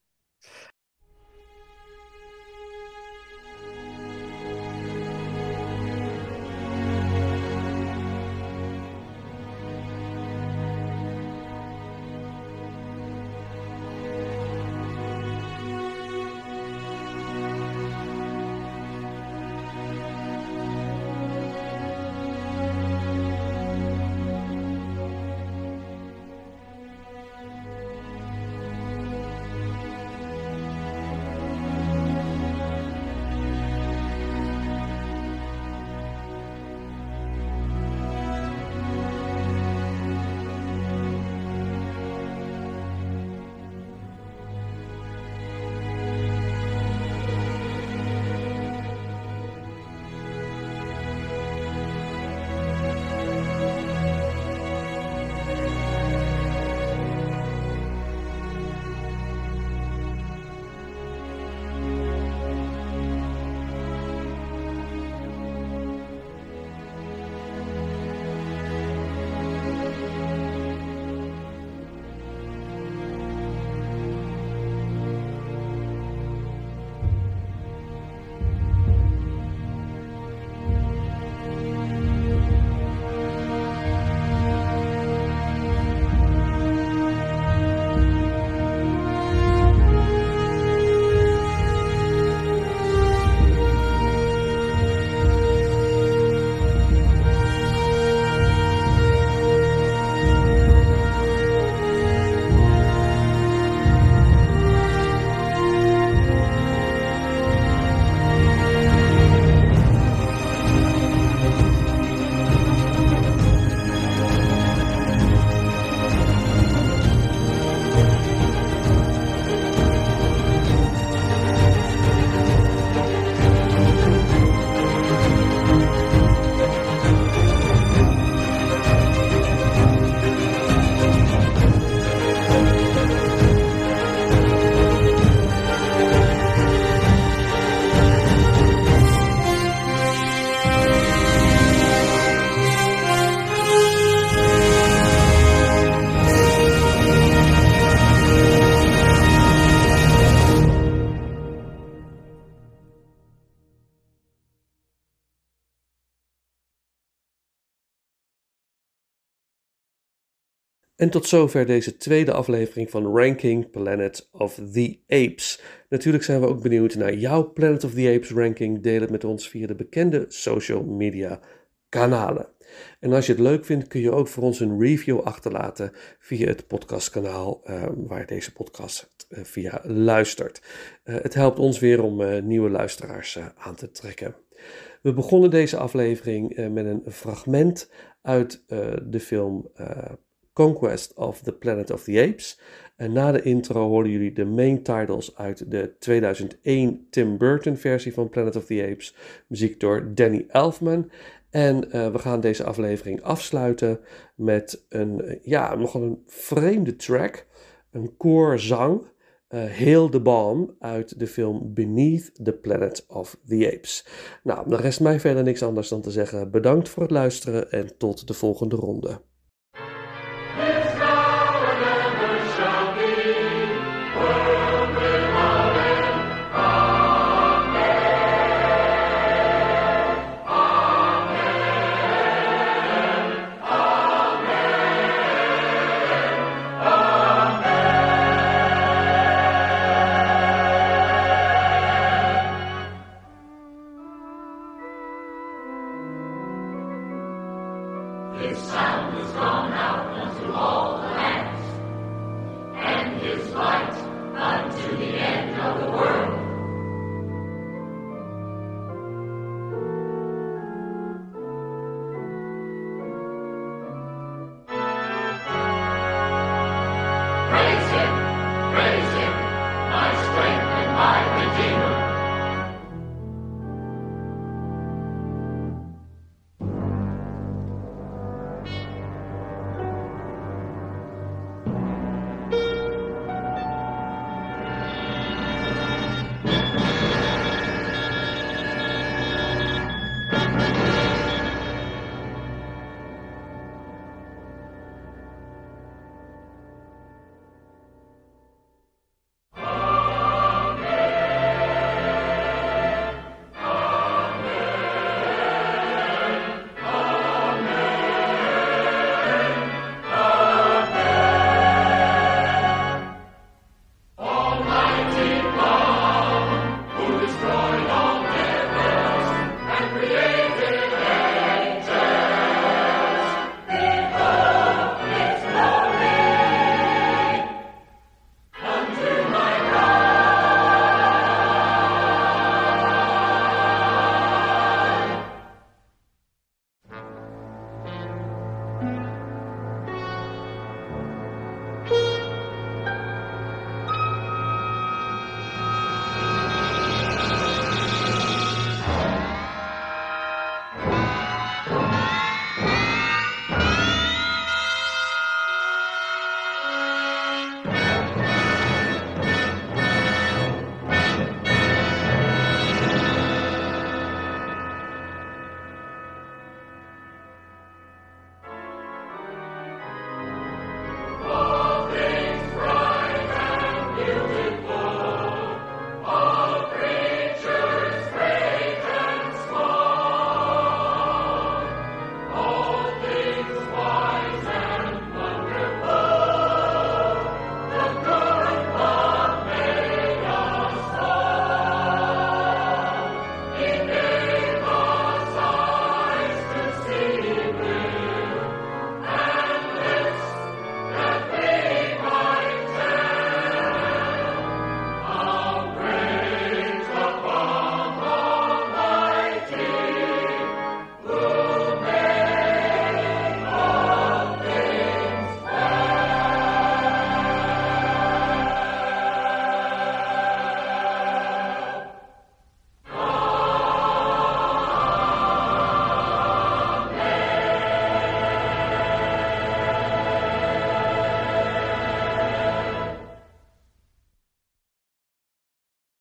En tot zover deze tweede aflevering van Ranking Planet of the Apes. Natuurlijk zijn we ook benieuwd naar jouw Planet of the Apes ranking. Deel het met ons via de bekende social media kanalen. En als je het leuk vindt, kun je ook voor ons een review achterlaten via het podcastkanaal uh, waar deze podcast uh, via luistert. Uh, het helpt ons weer om nieuwe luisteraars aan te trekken. We begonnen deze aflevering met een fragment uit de film Conquest of the Planet of the Apes. En na de intro horen jullie de main titles uit de 2001 Tim Burton versie van Planet of the Apes. Muziek door Danny Elfman. En uh, we gaan deze aflevering afsluiten met een, ja, nogal een vreemde track. Een koorzang. Uh, Hail the Bomb uit de film Beneath the Planet of the Apes. Nou, dan rest mij verder niks anders dan te zeggen bedankt voor het luisteren en tot de volgende ronde.